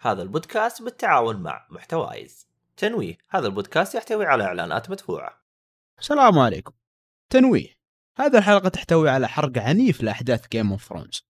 هذا البودكاست بالتعاون مع محتوايز. تنويه هذا البودكاست يحتوي على إعلانات مدفوعة. السلام عليكم. تنويه هذه الحلقة تحتوي على حرق عنيف لأحداث Game of Thrones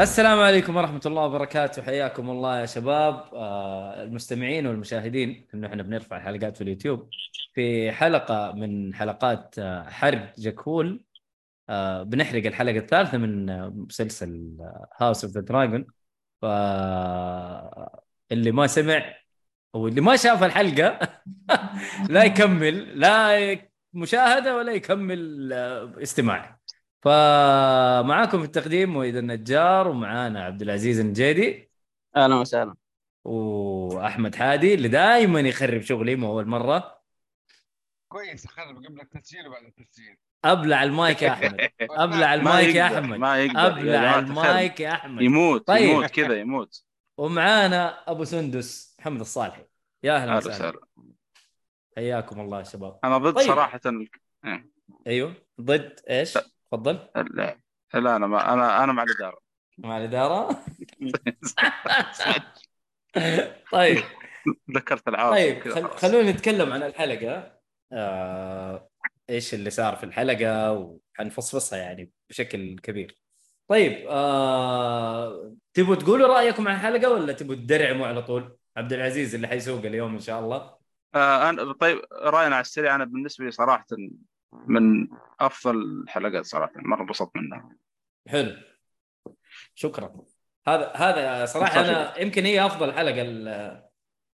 السلام عليكم ورحمة الله وبركاته. حياكم الله يا شباب. آه، المستمعين والمشاهدين إنه إحنا بنرفع حلقات في اليوتيوب. في حلقة من حلقات آه، حرق جاكول. آه، بنحرق الحلقة الثالثة من مسلسل House of the Dragon ف اللي ما سمع أو اللي ما شاف الحلقة لا يكمل لا مشاهدة ولا يكمل استماع. فمعاكم في التقديم مويد النجار ومعانا عبد العزيز النجيدي. أهلا وسهلا. وأحمد حادي اللي دائما يخرب شغلي مو أول مرة. كويس اخرب قبل التسجيل وبعد التسجيل. أبلع المايك يا أحمد. أبلع المايك يا أحمد. ما يقدر يا ابلع. المايك يا أحمد. يموت طيب. يموت كذا يموت. ومعانا أبو سندس محمد الصالحي. يا أهلا أهلا وسهلا. حياكم الله يا شباب. أنا ضد طيب. صراحة ال- أيوه. ضد إيش؟ تفضل. ال- لا أنا ما أنا أنا مع الإدارة. مع الإدارة؟ طيب. ذكرت العواصم طيب خل... خلونا نتكلم عن الحلقة. آه... إيش اللي صار في الحلقة وحنفصفصها يعني بشكل كبير. طيب آه... تبوا تقولوا رأيكم عن الحلقة ولا تبوا تدرعموا على طول؟ عبد العزيز اللي حيسوق اليوم إن شاء الله. آه أنا طيب رأينا على السريع. أنا بالنسبة لي صراحة من أفضل الحلقات صراحة مرة انبسطت منها. حلو. شكرا. هذا هذا صراحة أنا يمكن هي أفضل حلقة ال...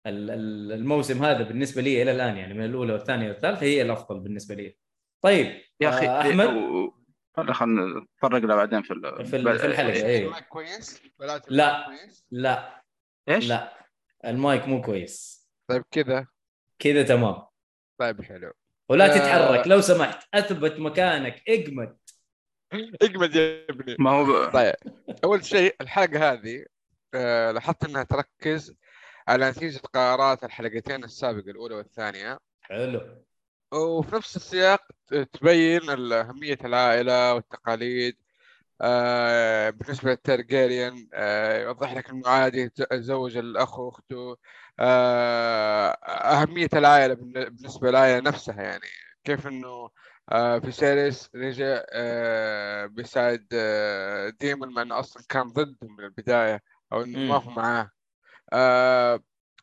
ال- ال- الموسم هذا بالنسبة لي إلى الآن يعني من الأولى والثانية والثالثة هي الأفضل بالنسبة لي. طيب يا أخي آه، أحمد؟ و- خلينا نتطرق له بعدين في ال- في ال- في الحلقة، إيه. إيه. المايك كويس؟ لا. كويس. لا. إيش؟ لا المايك مو كويس. طيب كذا. كذا تمام. طيب حلو. ولا آه. تتحرك. لو سمحت أثبت مكانك. إجمد. إجمد يا ابني. ما هو. طيب أول شيء الحلقة هذه آه، لاحظت إنها تركز على نتيجة قرارات الحلقتين السابقة الأولى والثانية. حلو. وفي نفس السياق تبين ال- أهمية العائلة والتقاليد آه، بالنسبة للترجيريان آه، يوضح لك إنه عادي يتزوج الأخ وأخته آه، أهمية العائلة بالن- بالنسبة للعائلة نفسها يعني كيف إنه آه، فيسيريس رجع آه، بيساعد ديمون مع إنه أصلا كان ضده من البداية أو إنه ما. هو معاه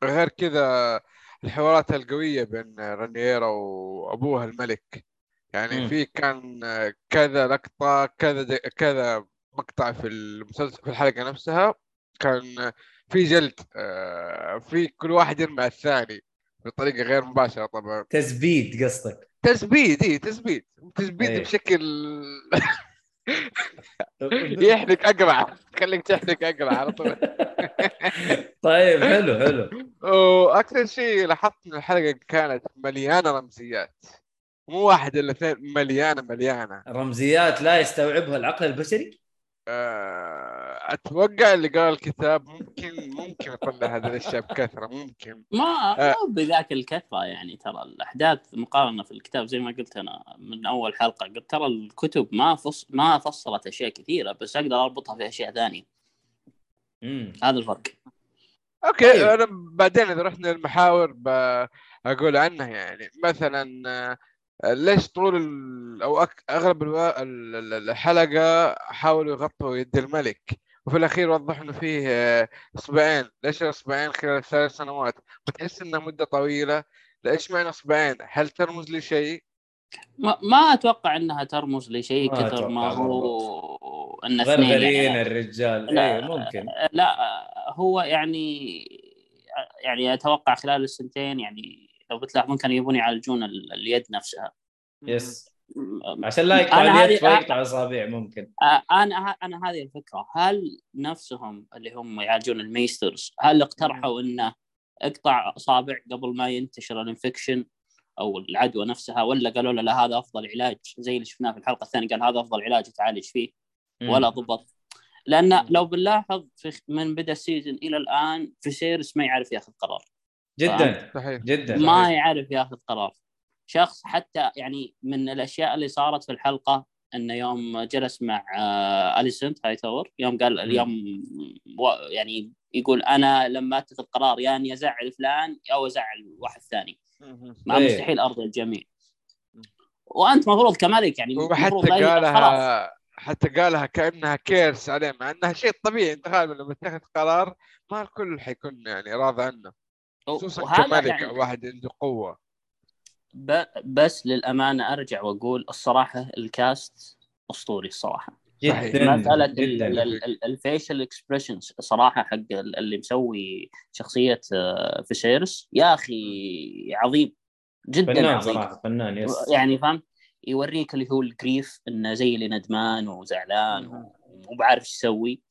غير كذا الحوارات القوية بين رانييرا وأبوها الملك يعني. في كان كذا لقطة كذا كذا مقطع في المسلسل في الحلقة نفسها كان في جلد آه، في كل واحد يرمي على الثاني بطريقة غير مباشرة طبعا. تثبيت قصدك. تثبيت اي تثبيت تثبيت إيه. بشكل يحرق أقرع. خليك تحرق أقرع على طول. طيب حلو حلو. وأكثر شيء لاحظت إن الحلقة كانت مليانة رمزيات. مو واحد إلا اثنين مليانة مليانة. رمزيات لا يستوعبها العقل البشري؟ أتوقع اللي قال الكتاب ممكن ممكن يطلع هذه الأشياء بكثرة ممكن. ما آه. مو بذاك الكثرة يعني ترى الأحداث مقارنة في الكتاب زي ما قلت أنا من أول حلقة قلت ترى الكتب ما فص... ما فصلت أشياء كثيرة بس أقدر أربطها في أشياء ثانية. امم هذا الفرق. أوكي طيب. أنا بعدين إذا رحنا للمحاور بقول عنها يعني. مثلا آه، ليش طول ال... أو أك... أغلب الوا... ال- ال- الحلقة حاولوا يغطوا يد الملك. وفي الأخير وضحوا إنه فيه آه، اصبعين ليش الاصبعين خلال ثلاث سنوات؟ وتحس إنها مدة طويلة. ليش معنى اصبعين هل ترمز لشيء؟ ما, ما أتوقع إنها ترمز لشيء كثر ما هو إن اثنين غرغرين يعني. الرجال. لا. إيه ممكن. لا هو يعني يعني أتوقع خلال السنتين يعني لو بتلاحظون كانوا يبون يعالجون ال- اليد نفسها. yes. عشان لا يقطع اليد فيقطع اصابع ممكن. أنا أنا هذه الفكرة. هل نفسهم اللي هم يعالجون ال maesters هل اقترحوا إنه اقطع أصابع قبل ما ينتشر ال infection أو العدوى نفسها ولا قالوا له لا هذا أفضل علاج؟ زي اللي شفناه في الحلقة الثانية قال هذا أفضل علاج تعالج فيه. ولا ضبط. لأن لو بنلاحظ من بدأ ال season إلى الآن فيسيرس ما يعرف ياخذ قرار. جدا صحيح. جدا. ما يعرف ياخذ قرار. شخص حتى يعني من الأشياء اللي صارت في الحلقة إنه يوم جلس مع آه، اليسنت هاي تاور يوم قال اليوم يعني يقول أنا لما أتخذ قرار يا إني أزعل فلان أو أزعل واحد ثاني. ما إيه. مستحيل أرضي الجميع. وأنت مفروض كملك يعني وحتى قالها حتى قالها كأنها curse عليه مع إنها شيء طبيعي أنت غالبا لما تاخذ قرار ما الكل حيكون يعني راضي عنه. خصوصا كملك يعني واحد عنده قوة. ب- بس للأمانة أرجع وأقول الصراحة ال cast أسطوري الصراحة. جدا مساله ال facial expressions صراحة حق ال- اللي مسوي شخصية آه، فيسيرس يا أخي عظيم جدا فنان عظيم. صراحة فنان yes يعني فاهم يوريك اللي هو ال grief إنه زي اللي ندمان وزعلان و- ومو بعرف إيش يسوي.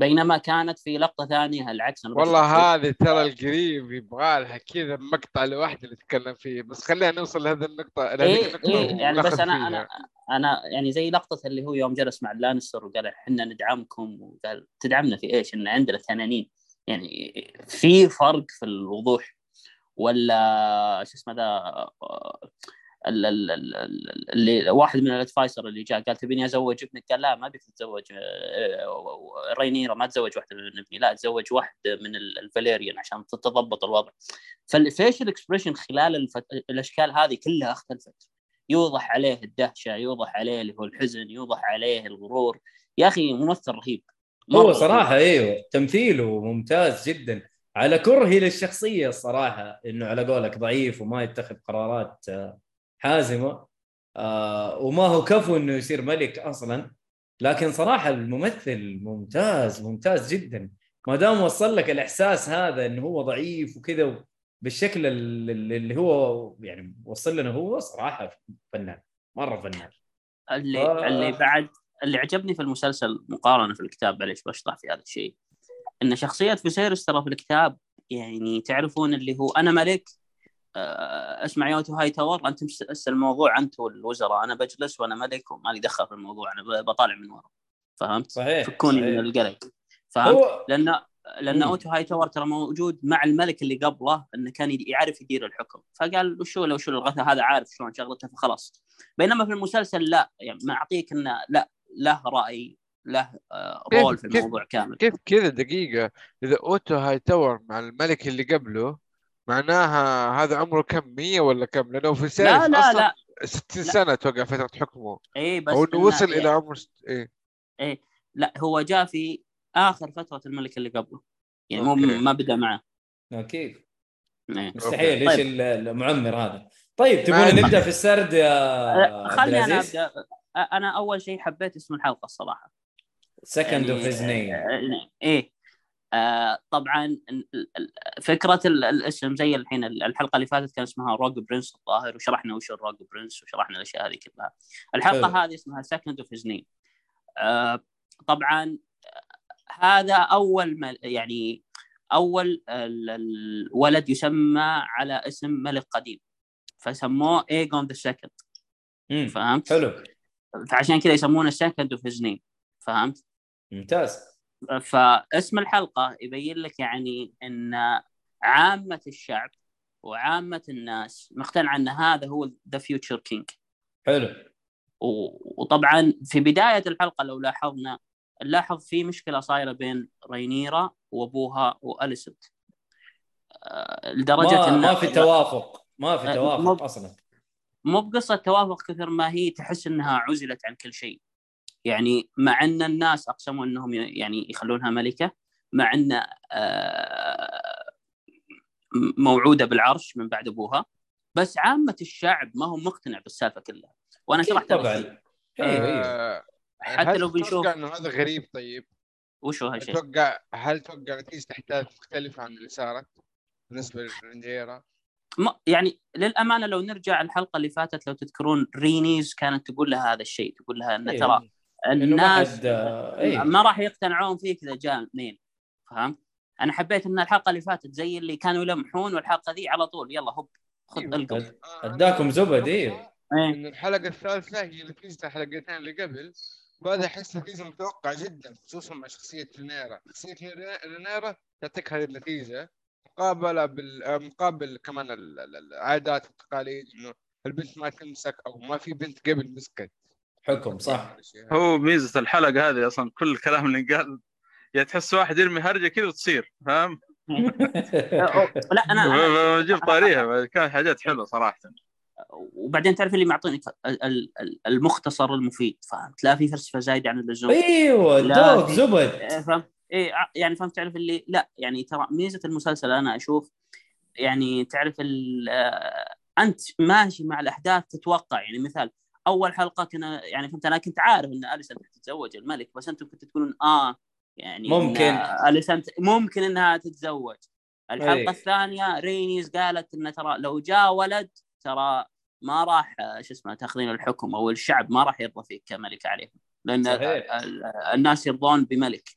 بينما كانت في لقطة ثانية العكس والله هذه ترى ال grief يبغى لها كذا مقطع لوحده نتكلم فيه بس خلينا نوصل لهذه النقطة إيه النقطة إيه يعني بس أنا فيها. أنا أنا يعني زي لقطة اللي هو يوم جلس مع لانستر وقال إحنا ندعمكم وقال تدعمنا في إيش؟ ان عندنا تنانين يعني في فرق في الوضوح ولا شو اسمه ذا آه، ال- ال- ال- ال- اللي واحد من ال advisor اللي جاء قال تبيني ازوج ابنك؟ قال لا ما ابيك تتزوج. آه، رينيرا ما تزوج واحدة من ابني. لا تزوج واحد من ال- الفاليريان عشان تتضبط الوضع. فال facial expression خلال الفت... الأشكال هذه كلها اختلفت. يوضح عليه الدهشة يوضح عليه اللي هو الحزن يوضح عليه الغرور. يا أخي ممثل رهيب. هو. صراحة إيوه تمثيله ممتاز جدا. على كرهي للشخصية الصراحه إنه على قولك ضعيف وما يتخذ قرارات آه، حازمه آه، وما هو كفو إنه يصير ملك أصلا. لكن صراحة الممثل ممتاز ممتاز جدا. ما دام وصل لك الإحساس هذا إنه هو ضعيف وكذا بالشكل اللي هو يعني وصل لنا هو صراحة فنان مرة فنان. اللي آه. اللي بعد اللي عجبني في المسلسل مقارنة في الكتاب معليش بشطح في هذا الشيء إن شخصية فيسيرس ترى في الكتاب يعني تعرفون اللي هو أنا ملك اسمع يوتو هاي تاور انت مس الموضوع انت والوزراء. أنا بجلس وأنا ملك وما لي دخل في الموضوع. أنا بطالع من ورا. فهمت؟ صحيح فكوني صحيح. من القلق. فهمت؟ هو لأن لأن. أوتو هاي تاور ترى موجود مع الملك اللي قبله إنه كان يعرف يدير الحكم. فقال وشو لو شو الغثا هذا عارف شلون شغلته فخلاص. بينما في المسلسل لا. يعني معطيك إنه لا له رأي له آه، كيف- role في كيف- الموضوع كامل. كيف كذا دقيقة؟ إذا أوتو هاي تاور مع الملك اللي قبله معناها هذا عمره كم 100 ولا كم؟ لأنه في سيرف لا لا أصلا لا. 60 لا. سنة توقع فترة حكمه. اي بس أو إنه إنه وصل يعني- إلى عمر ست... إيه. لا هو جاء في آخر فترة الملك اللي قبله. يعني مو. ما بدأ معه. أكيد إيه. مستحيل. إيش ال- المعمر هذا؟ طيب تبون نبدأ في السرد يا عبد خلني أنا أبدأ. آه، أنا أول شيء حبيت اسم الحلقة الصراحة. Second of His Name إيه. آه طبعا فكرة ال- الاسم زي الحين الحلقة اللي فاتت كان اسمها Rogue Prince الظاهر وشرحنا وش ال Rogue Prince وشرحنا الأشياء هذه كلها. الحلقة حلو. هذه اسمها Second of His Name طبعا آه، هذا أول مل يعني أول ال- الولد يسمى على اسم ملك قديم. فسموه ايجون the Second فهمت؟ حلو. فعشان كذا يسمونه Second of His Name فهمت؟ ممتاز. فاسم الحلقة يبين لك يعني إن عامة الشعب وعامة الناس مقتنعه أن هذا هو the future king حلو. وطبعا في بداية الحلقة لو لاحظنا نلاحظ في مشكلة صايرة بين رينيرا وأبوها واليسنت آه، لدرجة ما, ما في توافق. ما في آه، توافق مو- أصلا. مو بقصة توافق كثر ما هي تحس إنها عزلت عن كل شيء. يعني مع أن الناس أقسموا أنهم يعني يخلونها ملكة مع أن آه، موعودة بالعرش من بعد أبوها بس عامة الشعب ما هو مقتنع بالسالفة كلها وأنا شرحت هذا طبعا. أيوه أيوه آه، حتى لو بنشوف إنه هذا غريب طيب؟ وشو هل هالشيء تتوقع هل تتوقع نتيجة احداث مختلفة عن اللي صارت بالنسبة لرينيرا؟ ما يعني للأمانة لو نرجع الحلقة اللي فاتت لو تذكرون رينيز كانت تقول لها هذا الشيء تقول لها إن إيه. ترى ما الناس حد- إيه. ما راح يقتنعون فيك إذا جاء male فهمت؟ أنا حبيت إن الحلقة اللي فاتت زي اللي كانوا يلمحون والحلقة ذي على طول يلا هوب خذ أيوة. القم أداكم زبد إيه إيه. إن الحلقة الثالثة هي نتيجه الحلقتين اللي قبل وهذا أحس نتيجه متوقع جدا خصوصا مع شخصية رينيرا شخصية رينيرا- تعطيك هذه النتيجة مقابلة بال مقابل كمان ال- ال- العادات والتقاليد إنه البنت ما تمسك أو ما في بنت قبل مسكت حكم صح؟ هو ميزة الحلقة هذه أصلا كل الكلام اللي انقال يا تحس واحد يرمي هرجة كذا وتصير فاهم؟ لا أنا, أنا جيب طاريها كانت حاجات حلوة صراحة. وبعدين تعرف اللي معطينك ال- ال- ال- المختصر المفيد فهمت؟ لا في فلسفة زايدة عن اللزوم. أيوه دوك زبد. إيه، فهمت؟ إيه ع- يعني فهمت تعرف اللي لا يعني ترى ميزة المسلسل أنا أشوف يعني تعرف ال- آه، أنت ماشي مع الأحداث تتوقع يعني مثال أول حلقة كنا يعني فهمت أنا كنت عارف إن اليسا تتزوج الملك بس أنتم كنتوا تقولون آه يعني ممكن. اليسا ممكن إنها تتزوج الحلقة أي. الثانية رينيز قالت إن ترى لو جاء ولد ترى ما راح شو اسمه تاخذين الحكم أو الشعب ما راح يرضى فيك كملك عليهم لأن صحيح. ال- ال- الناس يرضون بملك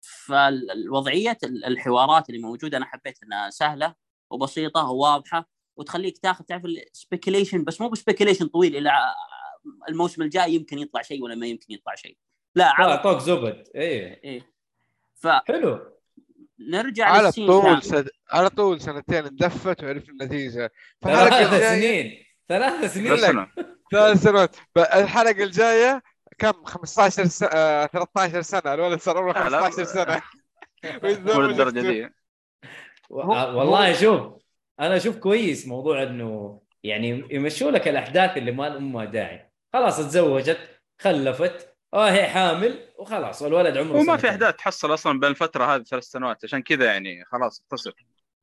فالوضعية الحوارات اللي موجودة أنا حبيت إنها سهلة وبسيطة وواضحة وتخليك تاخذ تعرف ال speculation بس مو ب speculation طويل إلى الموسم الجاي يمكن يطلع شيء ولا ما يمكن يطلع شيء. لا على اعطوك زبد. إيه. إيه. حلو. فنرجع على للسين طول. سد... على طول سنتين اندفت وعرفنا النتيجة. فالحلقة ثلاث سنين. ثلاث سنين أنا. ثلاث سنوات. الحلقة الجاية كم؟ 15 سنه آه 13 سنة. الولد صار عمره لا، لا. 15 سنة. مو للدرجه دي. والله شوف أنا أشوف كويس موضوع إنه يعني يمشوا لك الأحداث اللي ما لها داعي خلاص تزوجت خلفت آه هي حامل وخلاص والولد عمره وما في. أحداث تحصل أصلا بين الفترة هذه ثلاث سنوات عشان كذا يعني خلاص اختصر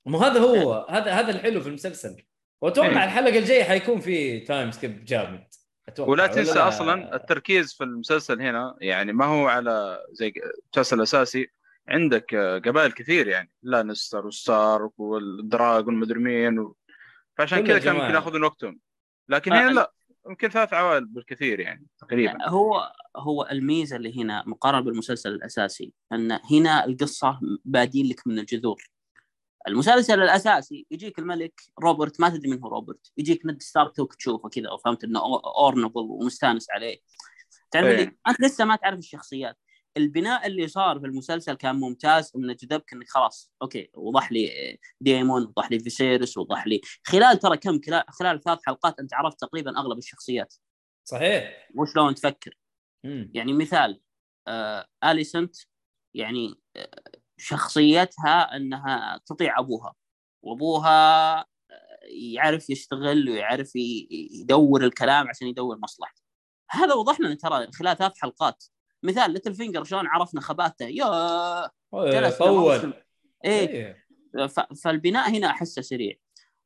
مو هذا هو هذا هذا الحلو في المسلسل وأتوقع إيه. الحلقة الجاية حيكون في time skip جامد أتوقع ولا ولا تنسى لا؟ أصلا التركيز في المسلسل هنا يعني ما هو على زي المسلسل الاساسي عندك آه، قبائل كثير يعني لانستر والستارك والدراغون مدري مين و... فعشان كذا كان. ممكن ياخذون وقتهم. لكن آه، هنا لا يمكن ثلاث عوائل بالكثير يعني تقريبا. هو هو الميزة اللي هنا مقارنة بالمسلسل الأساسي أن هنا القصة بادين لك من الجذور. المسلسل الأساسي يجيك الملك روبرت ما تدري من هو روبرت يجيك نيد ستارك توك تشوفه كذا وفهمت إنه أو رنلي وستانس عليه. تعرف إيه. أنت لسه ما تعرف الشخصيات. البناء اللي صار في المسلسل كان ممتاز انه جذبك إنك خلاص أوكي وضح لي ديمون وضح لي فيسيرس وضح لي خلال ترى كم خلال, ثلاث حلقات أنت عرفت تقريبا أغلب الشخصيات. صحيح. وشلون تفكر؟ مم. يعني مثال آه آليسنت يعني آه، شخصيتها إنها تطيع أبوها وأبوها آه، يعرف يشتغل ويعرف يدور الكلام عشان يدور مصلحته. هذا وضح لنا ترى خلال ثلاث حلقات. مثال ليتل فينجر شلون عرفنا خباته يا إيه، جلس طول. إيه. إيه. فالبناء هنا أحسه سريع.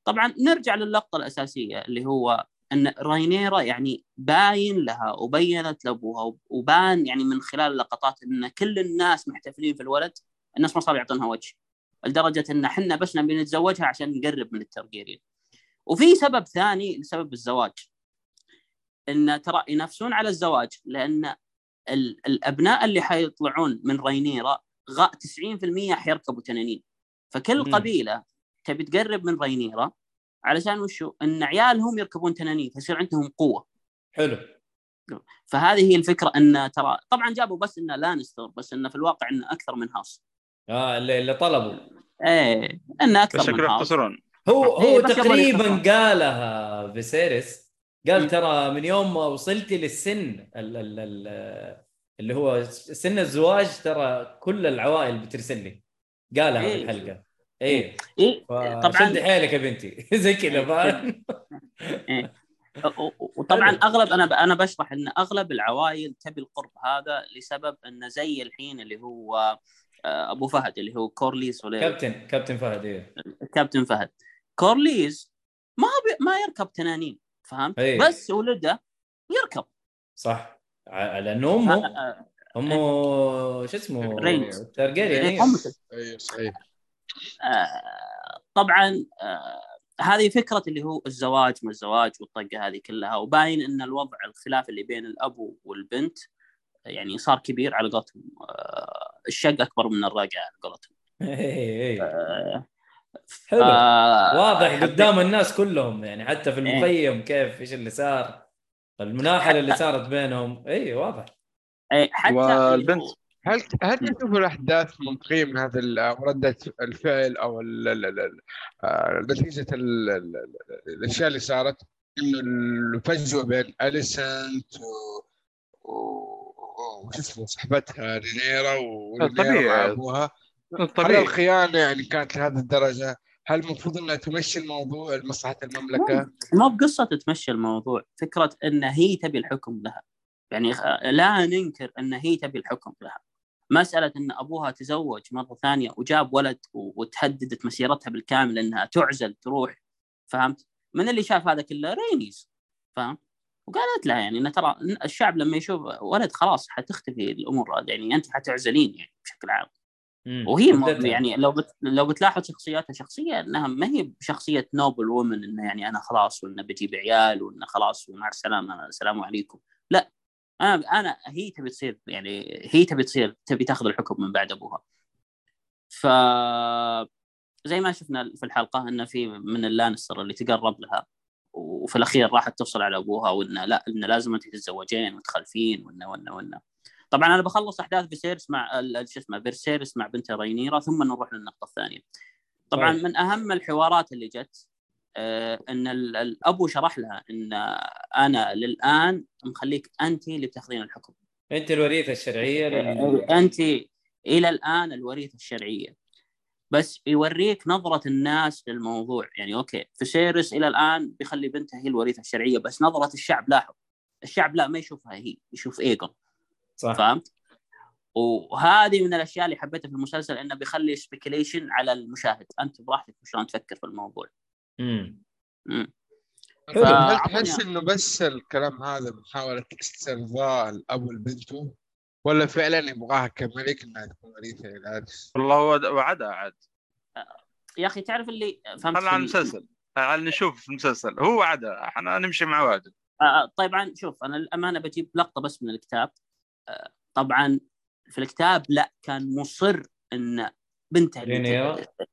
طبعا نرجع للقطة الأساسية اللي هو إن راينيرا يعني باين لها وبينت لأبوها وبان يعني من خلال اللقطات إن كل الناس محتفلين في الولد الناس ما صاروا يعطونها وجه. لدرجة إن إحنا بس نبي نتزوجها عشان نقرب من الترجيريين وفي سبب ثاني لسبب الزواج. إن ترى ينافسون على الزواج لأن الأبناء اللي حيطلعون من رينيرا غا 90% حيركبوا تنانين. فكل مم. قبيلة تبي تقرب من رينيرا علشان وشو؟ إن عيالهم يركبون تنانين فيصير عندهم قوة. حلو. فهذه هي الفكرة إن ترى طبعا جابوا بس إنه لانستر بس إنه في الواقع إنه أكثر من هاوس. آه اللي, اللي طلبوا. إيه إنه بس أكثر من هاوس. يختصرون. هو إيه، هو يبغى تقريبا. قالها فيسيريس قال. ترى من يوم ما وصلتي للسن ال ال ال اللي هو سن الزواج ترى كل العوائل بترسل لي قالها في إيه. الحلقة. إيه. إيه. طبعا طبعا. شد حيلك يا بنتي. زي كذا فاهم؟ إيه. وطبعا. أغلب أنا أنا بشرح إن أغلب العوائل تبي القرب هذا لسبب انه زي الحين اللي هو آه، أبو فهد اللي هو كورليس ولا كابتن كابتن فهد إيه. كابتن فهد. كورليز ما بي ما يركب تنانين. فهمت؟ إيه. بس ولده يركب. صح. لأنه امه آه، أمه شو اسمه؟ رينيز. تارجيريان إيه، إيه. أيوه صحيح. آه، طبعا آه، هذه فكرة اللي هو الزواج ما الزواج والطقة هذه كلها وباين إن الوضع الخلاف اللي بين الأب والبنت يعني صار كبير على قولتهم الشق أكبر من الرقعة على قولتهم. إيه، إيه. آه، حلو ف- واضح قدام الناس كلهم يعني حتى في المخيم كيف إيش اللي صار؟ المناحله اللي صارت بينهم. اي واضح. إيه، حتى والبنت. هل هل تشوفوا الأحداث منطقيه من هذا ردة الفعل أو ال- ال- ال- ال- آه، نتيجة ال- ال- ال- الأشياء اللي صارت؟ إنه الفجوة بين أليسنت و وش اسمه صاحبتها رينيرا ورينيرا طبيعي. مع أبوها. هل الخيانة يعني كانت لهذه الدرجة؟ هل المفروض إنها تمشي الموضوع لمصلحة المملكة؟ ما بقصة تمشي الموضوع. فكرة أن هي تبي الحكم لها. يعني خ- لا ننكر أن هي تبي الحكم لها. مسألة أن أبوها تزوج مرة ثانية وجاب ولد وتهددت مسيرتها بالكامل أنها تعزل تروح. فهمت؟ من اللي شاف هذا كله؟ رينيز. فهمت؟ وقالت لها يعني إن ترى الشعب لما يشوف ولد خلاص حتختفي الأمور. يعني أنت حتعزلين يعني بشكل عام. وهي حددتها. يعني. لو بت... لو بتلاحظ شخصياتها شخصية إنها ما هي بشخصية نوبل وومن إنه يعني أنا خلاص وإنه بجيب عيال وإنه خلاص ومع السلامة السلام عليكم. لا أنا أنا هي تبي تصير يعني هي تبي تصير تبي تاخذ الحكم من بعد أبوها. ف زي ما شفنا في الحلقة إنه في من اللانستر اللي تقرب لها وفي الأخير راحت توصل على أبوها وإنه لا إنه لازم انت تتزوجين وتخلفين وإنه وإنه وإنه. طبعا أنا بخلص أحداث فيسيرس مع شو اسمه فيسيرس مع بنت رينيرا ثم نروح للنقطة الثانية. طبعا طيب. من أهم الحوارات اللي جت آه، إن ال- الابو شرح لها إن أنا للآن مخليك أنت اللي بتاخذين الحكم. أنت الوريثة الشرعية لل... أنت إلى الآن الوريثة الشرعية. بس يوريك نظرة الناس للموضوع يعني okay فيسيرس إلى الآن بيخلي بنته هي الوريثة الشرعية بس نظرة الشعب لاحظ الشعب لا ما يشوفها هي يشوف ايجون صح فهمت؟ وهذه من الأشياء اللي حبيتها في المسلسل إنه بيخلي speculation على المشاهد أنت براحتك شلون تفكر في الموضوع مم. مم. حلو. هل فأعطني- تحس إنه بس الكلام هذا محاولة استرضاء الأب لبنته ولا فعلا يبغاها كملك إنها تكون وريثة للعرس؟ والله هو وعدها عاد يا أخي تعرف اللي فهمت خلنا على المسلسل على نشوف في المسلسل هو وعدها إحنا نمشي مع وعده آه، طبعا شوف أنا الأمانة بجيب لقطة بس من الكتاب آه، طبعا في الكتاب لا كان مصر إن بنته؟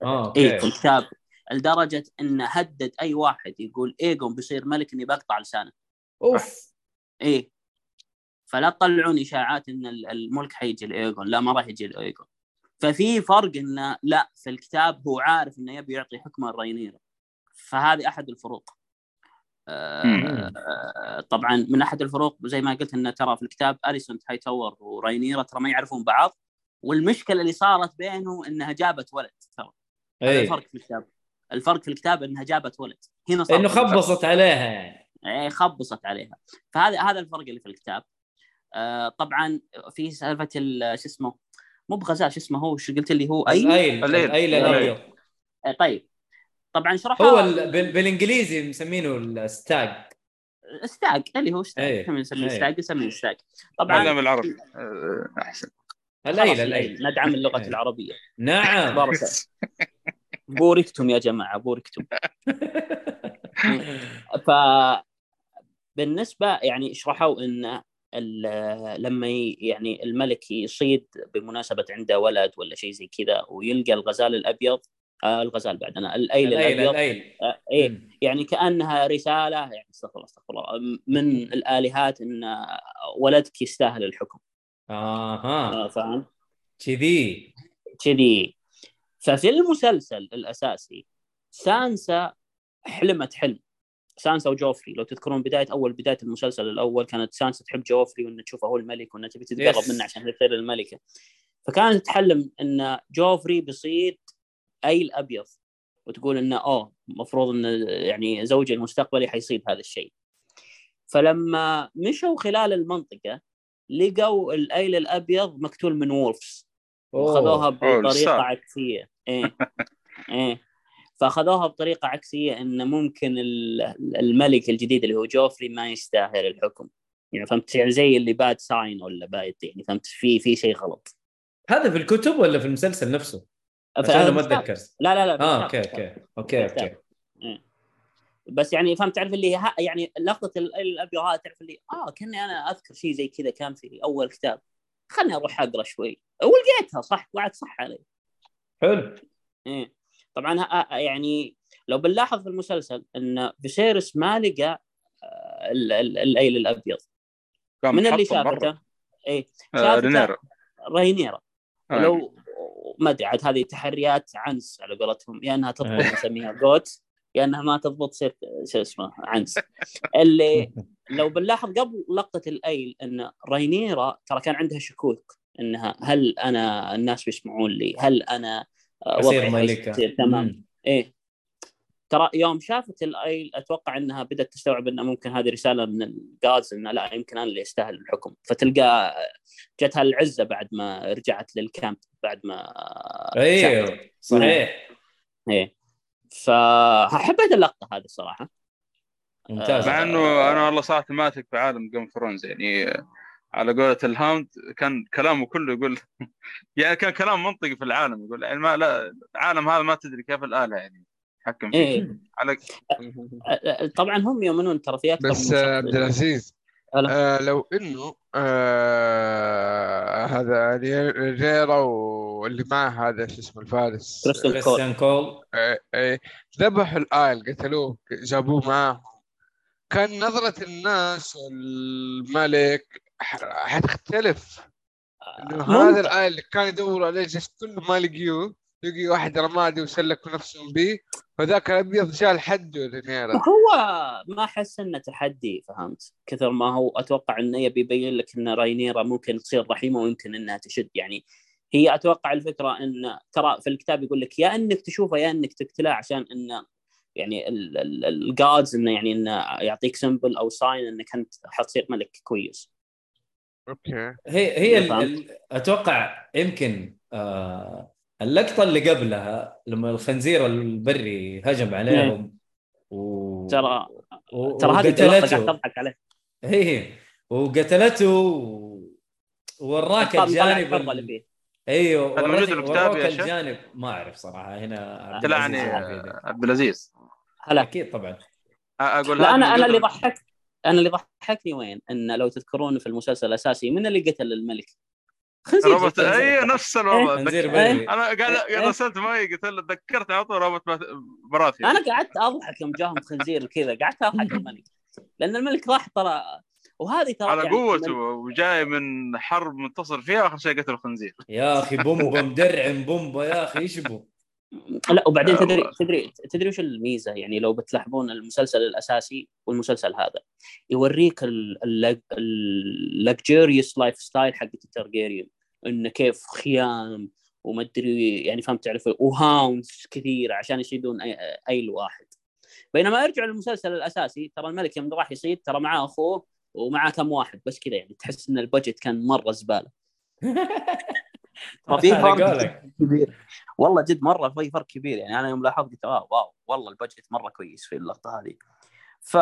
آه اي في الكتاب. لدرجة انه هدد أي واحد يقول ايجون بيصير ملك إني بقطع لسانه. أوف. إيه. فلا تطلعون إشاعات إن ال- الملك حيجي لايجون لا ما راح يجي لايجون ففي فرق انه لا في الكتاب هو عارف إنه يبي يعطي حكمه لرينيرا فهذه أحد الفروق. طبعا من أحد الفروق زي ما قلت انه ترى في الكتاب أليسون هاي تاور ورينيرا ترى ما يعرفون بعض والمشكلة اللي صارت بينهم إنها جابت ولد ترى. اي الفرق في الكتاب. الفرق في الكتاب إنها جابت ولد. هنا صار إنه. خبصت عليها يعني. إيه خبصت عليها. فهذا هذا الفرق اللي في الكتاب. آه طبعا في سالفة ال- شو اسمه؟ مو بغزال شو اسمه هو؟ شو قلت لي هو؟ اي الأيل الأيل. الأيل. الابيض آه طيب. طبعا شرحوا هو ال... بال... بالإنجليزي مسمينه ال stag stag اللي هو stag إيه. إحنا نسميه إيه. ستاج نسميه stag طبعا طبعا بالعربي. آه، أحسن. الايل خلاص الايل ندعم اللغة إيه. العربية. نعم. بارك بوركتم يا جماعة بوركتم. ف بالنسبة يعني شرحوا إن ال- لما يعني الملك يصيد بمناسبة عنده ولد ولا شيء زي كذا ويلقى الغزال الأبيض آه الغزال بعد. أنا الأيل الأيل آه مم. يعني كأنها رسالة يعني استغفر الله استغفر الله من الآلهات إن ولدك يستاهل الحكم. آها. آه فاهم؟ كذي. كذي. ففي المسلسل الأساسي سانسا حلمت حلم. سانسا وجوفري لو تذكرون بداية أول بداية المسلسل الأول كانت سانسا تحب جوفري وانها تشوفه هو الملك وانها تبي تتقرب. منه عشان تصير الملكة. فكانت تحلم إن جوفري بيصيد ايل ابيض وتقول إنه اوه المفروض إن يعني زوجي المستقبلي حيصيد هذا الشيء. فلما مشوا خلال المنطقة لقوا الأيل الأبيض مقتول من wolves وخذوها بطريقة. عكسية. إيه إيه. فاخذوها بطريقة عكسية إن ممكن ال- الملك الجديد اللي هو جوفري ما يستاهل الحكم. يعني فهمت؟ يعني زي اللي bad sign ولا bad يعني فهمت؟ في في شيء غلط. هذا في الكتب ولا في المسلسل نفسه؟ ف- عشان أنا ما. أتذكر لا لا لا آه. okay okay okay okay إيه. بس يعني فهمت تعرف اللي ها يعني لقطه ال- الابيض هذا تعرف اللي آه كأني أنا أذكر شيء زي كذا كان في أول كتاب خلني أروح أقرأ شوي ولقيتها صح وقعد صح علي حلو إيه. طبعا ها- يعني لو بنلاحظ في المسلسل إن فيسيرس ما لقى آه، ال- ال- الأيل الأبيض من اللي. شافته؟ اي آه، شافته رينيرا آه. ولو ما أدري عاد هذه تحريات عنس على قولتهم يا إنها تضبط إيه. نسميها goat يا إنها ما تضبط تصير شو اسمه عنز اللي لو بنلاحظ قبل لقطة الأيل إن رينيرا ترى كان عندها شكوك إنها هل أنا الناس بيسمعون لي؟ هل أنا وضعي تمام. إيه ترى يوم شافت الايل أتوقع إنها بدأت تستوعب إنه ممكن هذه رسالة من ال gods إنه لا يمكن أنا اللي استاهل الحكم. فتلقى جتها العزه بعد ما رجعت لل camp بعد ما. أيوه صحيح. إيه. فحبيت اللقطة هذه الصراحه ممتاز. مع إنه أنا والله صراحة ما اثق في عالم جيم ثرونز يعني على قولة الهاوند كان كلامه كله يقول يعني كان كلام منطقي في العالم يقول يعني ما لا العالم هذا ما تدري كيف الآلهة يعني. تحكم فيه. إيه. على طبعا هم يؤمنون ترى في أكثر بس. عبد العزيز. آه لو إنه آه هذا رينيرا واللي معه هذا شو اسمه الفارس كريستيان كول. آه، آه، ذبحوا الايل قتلوه جابوه معاهم. كان نظرة الناس والملك حتختلف. إنه. هذا الايل اللي كان يدوروا عليه جالس كله ما لقيوه لقي واحد رمادي وسلكوا نفسهم به فذاك الأبيض شال حده رينيرا هو ما أحس إنه تحدي فهمت؟ كثر ما هو أتوقع إنه يبي يبين لك إن راينيرا ممكن تصير رحيمة ويمكن إنها تشد. يعني هي أتوقع الفكرة إن ترى في الكتاب يقول لك يا إنك تشوفه يا إنك تقتله عشان انه يعني ال gods إنه يعني إنه يعطيك symbol أو sign إنك أنت حتصير ملك كويس. okay. هي هي أتوقع يمكن آه اللقطة اللي قبلها لما الخنزير البري هجم عليهم و ترى و- ترى هذه اللقطه وقتلته. قاعد تضحك عليه. هي وقتلته و- ووراك طلع الجانب اللي فيه. أيوه موجود وراك الكتاب وراك يا شيخ؟ الجانب. ما أعرف صراحة هنا يعني يدك. عبد العزيز. هلا. أكيد طبعا. أقول لا أنا أنا اللي في- ضحك أنا اللي ضحكني وين؟ إن لو تذكرون في المسلسل الاساسي من اللي قتل الملك؟ خنزير روبوت اي. نفس الوضع. خنزير ذك- بري أنا قاعد إيه. رسلت ماي قلت له تذكرت على طول روبوت براثي أنا قعدت أضحك يوم جاهم خنزير كذا قعدت أضحك الملك. لأن الملك راح ترى وهذه ترى على يعني قوته وجاي من حرب منتصر فيها آخر شيء قتل الخنزير. يا أخي بومبا مدرعم بومبا يا أخي إيش بو لا وبعدين تدري. تدري تدري وش الميزة؟ يعني لو بتلاحظون المسلسل الأساسي والمسلسل هذا يوريك ال luxurious lifestyle حق الترجيريان إنه كيف خيام وما أدري يعني فهمت تعرف و hounds كثيره عشان يصيدون أي- ايل واحد. بينما أرجع للمسلسل الأساسي ترى الملك يوم راح يصيد ترى معاه أخوه ومعاه كم واحد بس كذا يعني تحس إن ال budget كان مرة زبالة. في فرق. كبير. والله جد مرة في فرق كبير يعني أنا يوم لاحظت قلت آه wow والله ال budget مرة كويس في اللقطة هذه. ف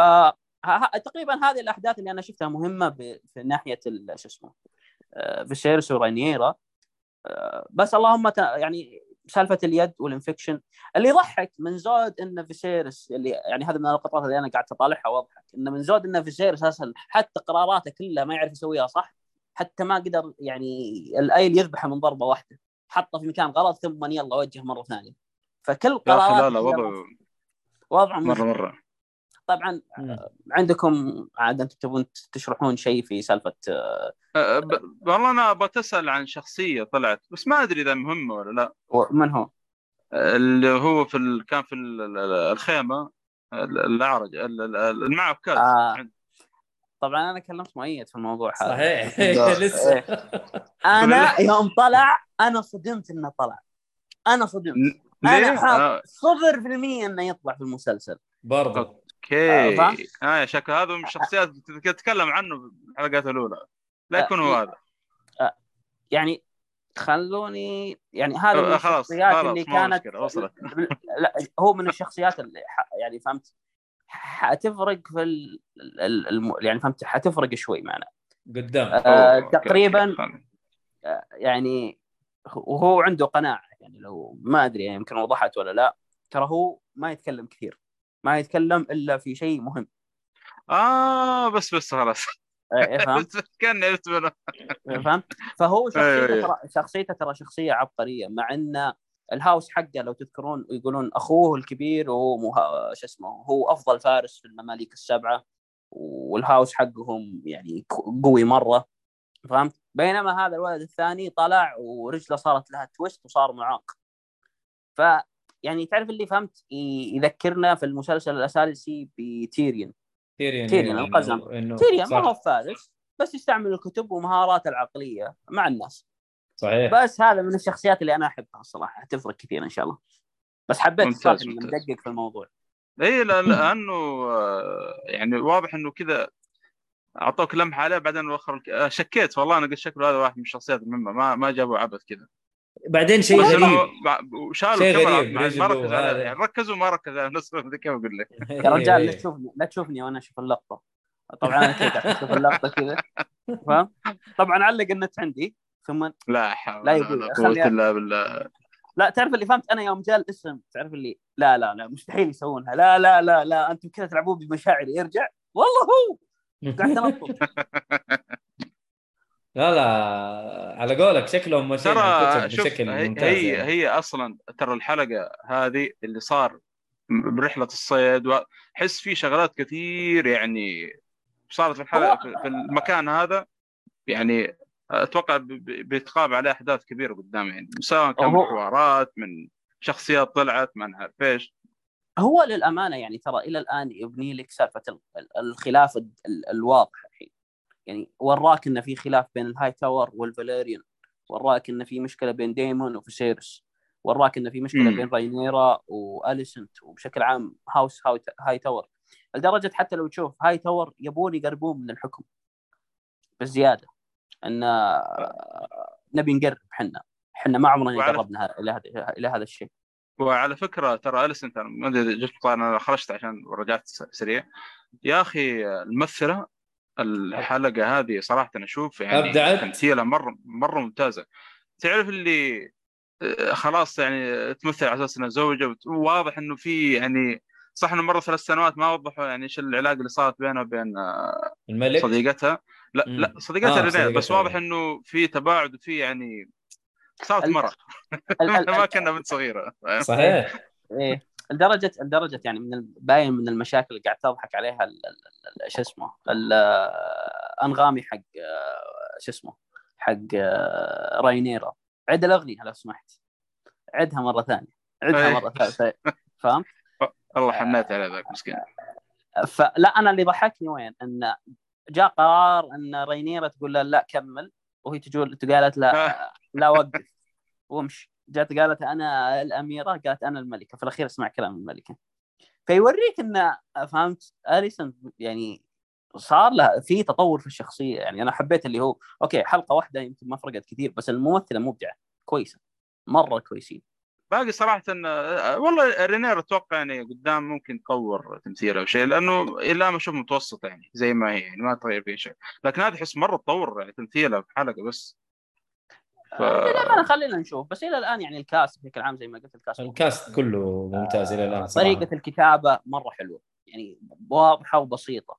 تقريبا هذه الأحداث اللي أنا شفتها مهمة ب... في ناحية ال- شو اسمه فيسيرس ورينيرا آه، بس اللهم. يعني سالفة اليد وال infection اللي يضحك من زود إن فيسيرس اللي يعني هذا من اللقطات اللي أنا قاعد أطالعها وأضحك. انه من زود إن فيسيرس أساسا حتى قراراته كلها ما يعرف يسويها صح حتى ما قدر يعني الأيل يذبحه من ضربة واحدة حطه في مكان غلط ثم يلا وجه مرة ثانية. فكل قرارات لا لا وضع وضع مرة مره مرة. طبعا مم. عندكم عاد أنتم تبون تشرحون شيء في سالفة آه، أه، ب- والله أنا بتسال عن شخصية طلعت بس ما أدري إذا مهمة ولا لا. من هو؟ اللي هو في ال... كان في ال- ال- الخيمة ال- الأعرج ال- ال- اللي معه بكاز آه. طبعا أنا كلمت مؤيد في الموضوع هذا. صحيح. لا. لسه. أنا يوم طلع أنا صدمت إنه طلع. أنا صدمت. ليه؟ أنا حاط آه، صفر في المية إنه يطلع في المسلسل. برضه أوكي. آه،؟ آه شكل هذا من الشخصيات اللي تتكلم عنه في الحلقات الأولى. لا يكون هو هذا. يعني خلوني يعني هذا من آه، الشخصيات خلاص اللي كانت وصلت. لا هو من الشخصيات اللي ح... يعني فهمت؟ حتفرق في ال... الم... يعني فهمت؟ حتفرق شوي معنا. قدام. آه تقريبا. آه، يعني وهو عنده قناعة يعني لو ما أدري يعني يمكن وضحت ولا لا ترى هو ما يتكلم كثير. ما يتكلم إلا في شيء مهم. آه بس بس خلاص. إيه، فهمت؟ كان عرفت منه فهمت؟ فهو شخصيته. ترى شخصيته ترى شخصية عبقرية مع إن الهاوس حقه لو تذكرون يقولون أخوه الكبير وهو مه... شو اسمه هو أفضل فارس في الممالك السبعة وال house حقهم يعني قوي مرة فهمت؟ بينما هذا الولد الثاني طلع ورجله صارت لها twist وصار معاق. ف يعني تعرف اللي فهمت؟ يذكرنا في المسلسل الأساسي بتيريون تيريون تيريون القزم. تيريون ما هو فارس بس يستعمل الكتب ومهاراته العقلية مع الناس. صحيح. بس هذا من الشخصيات اللي أنا أحبها الصراحه حتفرق كثير إن شاء الله. بس حبيت الصراحه. مدقق في الموضوع. إي لا- لأنه آه، يعني واضح إنه كذا أعطوك لمحة عليه بعدين وخر آه، شكيت والله أنا قلت شكله هذا واحد من الشخصيات المهمة ما ما جابوا عبث كذا. بعدين شيء غريب. مع- وشالوا شيء الكاميرا ما ركز. يعني ركزوا ما ركز على نفسه كيف أقول لك. يا رجال لا إيه. تشوفني لا تشوفني وأنا أشوف اللقطة. طبعا أنا كذا قاعد أشوف اللقطة كذا. فاهم؟ طبعا علق النت عندي ثم لا حول لا ولا يقول، قوة إلا بالله. لا تعرف اللي فهمت أنا يوم جاء الاسم تعرف اللي لا لا لا مستحيل يسوونها. لا لا لا لا أنتم كذا تلعبون بمشاعري. ارجع. والله هو! قاعد تنطط. لا لا على قولك شكلهم ماشيين ترى شوف بشكل هي ممتاز هي, يعني. هي أصلا ترى الحلقة هذه اللي صار م- برحلة الصيد وأحس في شغلات كثير يعني صارت في الحلقة في في المكان هذا يعني أتوقع ب- ب- بيتقام عليه أحداث كبيرة قدام يعني سواء كان من حوارات من شخصيات طلعت ما نعرف إيش هو للأمانة يعني ترى إلى الآن يبني لك سالفة ال- ال- الخلاف ال- ال- الواضح يعني وراك ان في خلاف بين ال Hightower والفاليريان وراك ان في مشكلة بين ديمون وفيسيرس وراك ان في مشكلة مم. بين راينيرا وأليسنت وبشكل عام house هاو- Hightower. لدرجة حتى لو تشوف هاي تاور يبون يقربون من الحكم بزيادة إن آه، نبي نقرب حنا. حنا ما عمرنا قربنا إلى هذا إلى هذا الشيء. وعلى فكرة ترى أليسنت ما أدري جبت أنا خرجت عشان رجعت سريع. يا أخي الممثلة الحلقة هذه صراحة أنا أشوف يعني أبدعت. تمثيلها مره مرة ممتازة. تعرف اللي آه، خلاص يعني تمثل على أساس إنها زوجه وواضح إنه في يعني صح إنه مرة ثلاث سنوات ما وضحوا يعني إيش العلاقة اللي صارت بينها وبين آه، الملك؟ صديقتها؟ لا مم. لا صديقتها آه، رينير صديقتها. بس واضح. إنه في تباعد وفي يعني صارت مرة. ما كنا بنت صغيرة. صحيح. إيه. لدرجه لدرجة يعني من باين من المشاكل اللي قاعد تضحك عليها شو اسمه الأنغامي حق آه، شو اسمه حق آه، راينيرا عد الأغنية لو سمحت. عدها مرة ثانية. عدها إيه. مرة ثالثه فاهم؟ الله حنيت على ذاك مسكين. فلا أنا اللي ضحكني وين؟ إن جاء قرار إن رينيرا تقول له لا كمل. وهي تقول قالت لا لا وقف. وامشي. جات قالت أنا الأميرة قالت أنا الملكة. في الأخير اسمع كلام الملكة. فيوريك إن فهمت؟ أليسون يعني صار له في تطور في الشخصية. يعني أنا حبيت اللي هو okay حلقة واحدة يمكن ما فرقت كثير بس الممثلة مبدعه كويسة. مرة كويسين. باقي صراحة آه، والله رينير أتوقع يعني قدام ممكن تطور تمثيله أو شيء لأنه إلى ما أشوف متوسط يعني زي ما هي يعني ما تغير فيه شيء. لكن هذا أحس مرة تطور يعني تمثيله في حلقة بس. ف... لا خلينا نشوف بس إلى الآن يعني ال cast بشكل عام زي ما قلت ال cast الكاست كله ممتاز إلى الآن صراحة. طريقة الكتابة مرة حلوة يعني واضحة وبسيطة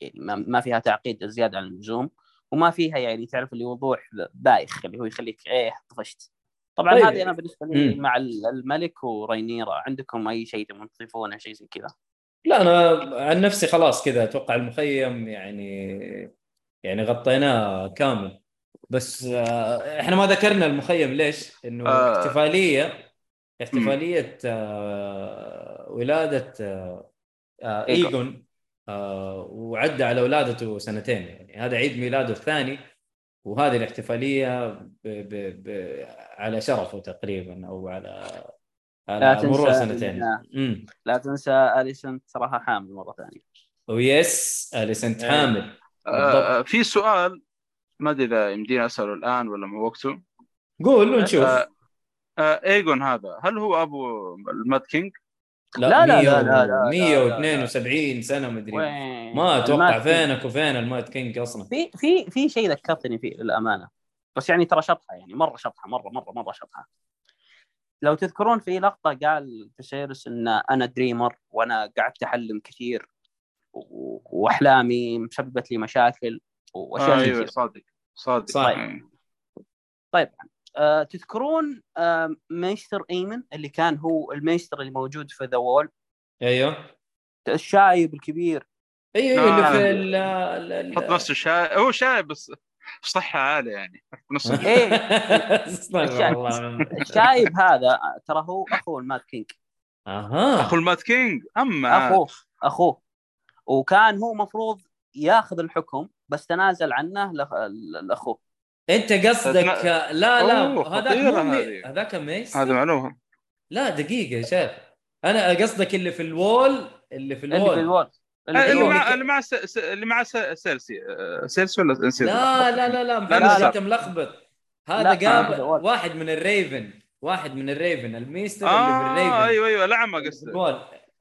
يعني ما, ما فيها تعقيد زيادة عن اللزوم وما فيها يعني تعرف اللي وضوح بايخ اللي هو يخليك إيه طفشت طبعا طيب. هذه أنا بالنسبة لي. مع الملك ورينيرا عندكم أي شيء تبون تضيفونه شيء زي كذا لا أنا عن نفسي خلاص كذا أتوقع المخيم يعني يعني غطيناه كامل بس آه، إحنا ما ذكرنا المخيم ليش؟ إنه آه. احتفالية احتفالية آه، ولادة آه، آه،. إيجون آه، وعدى على ولادته سنتين يعني هذا عيد ميلاده الثاني وهذه الاحتفالية ب ب ب على شرفه تقريبا أو على لا مرور سنتين لا تنسى اليسون صراحة حامل مرة ثانية ويس اليسنت إيه. حامل آه في سؤال ما أدري إذا يمديني أسأله الآن ولا مو وقته. قول ونشوف. آه آه ايجون هذا هل هو أبو ال Mad King؟ لا لا، لا، 100 لا، لا، لا، 172 سنة مدري ما أتوقع. فينك وفين ال Mad King أصلا. في في في شيء ذكرتني فيه للأمانة بس يعني ترى شطحة يعني مرة شطحة مرة مرة مرة شطحة. لو تذكرون في لقطة قال فيسيرس إن أنا dreamer وأنا قعدت أحلم كثير وأحلامي مسببت لي مشاكل. وأشياء آه أيوه. صادق صادق. صحيح. إيه. آه، تذكرون آه، maester إيمن اللي كان هو ال maester اللي موجود في the Wall؟ أيوه. الشايب الكبير. أيوه أيوه اللي آه. في ال ال- حط نفسه شاي هو شاي بس صحة عالية يعني. استغفر الله. الشايب هذا ترى هو اخو ال Mad King. أها. أخو ال Mad King. أما أخوه أخوه. وكان هو مفروض ياخذ الحكم بس تنازل عنه لأخوه. أنت قصدك لا لا هذاك. هذاك ميس هذا معلومة. لا دقيقة يا شيخ. أنا قصدك اللي في الوول اللي في اللي الوول في الوول. اللي في اللي. الوول. مع اللي مع س- س- اللي مع سيلسي. آه، سيلسي ولا نسيت لا لا لا لا لا،. انت ملخبط. هذا لا، قابل. واحد من الريفن. واحد من الريفن. الميستر اللي في آه الريفن. أيوه أيوه الأعمى قصدك.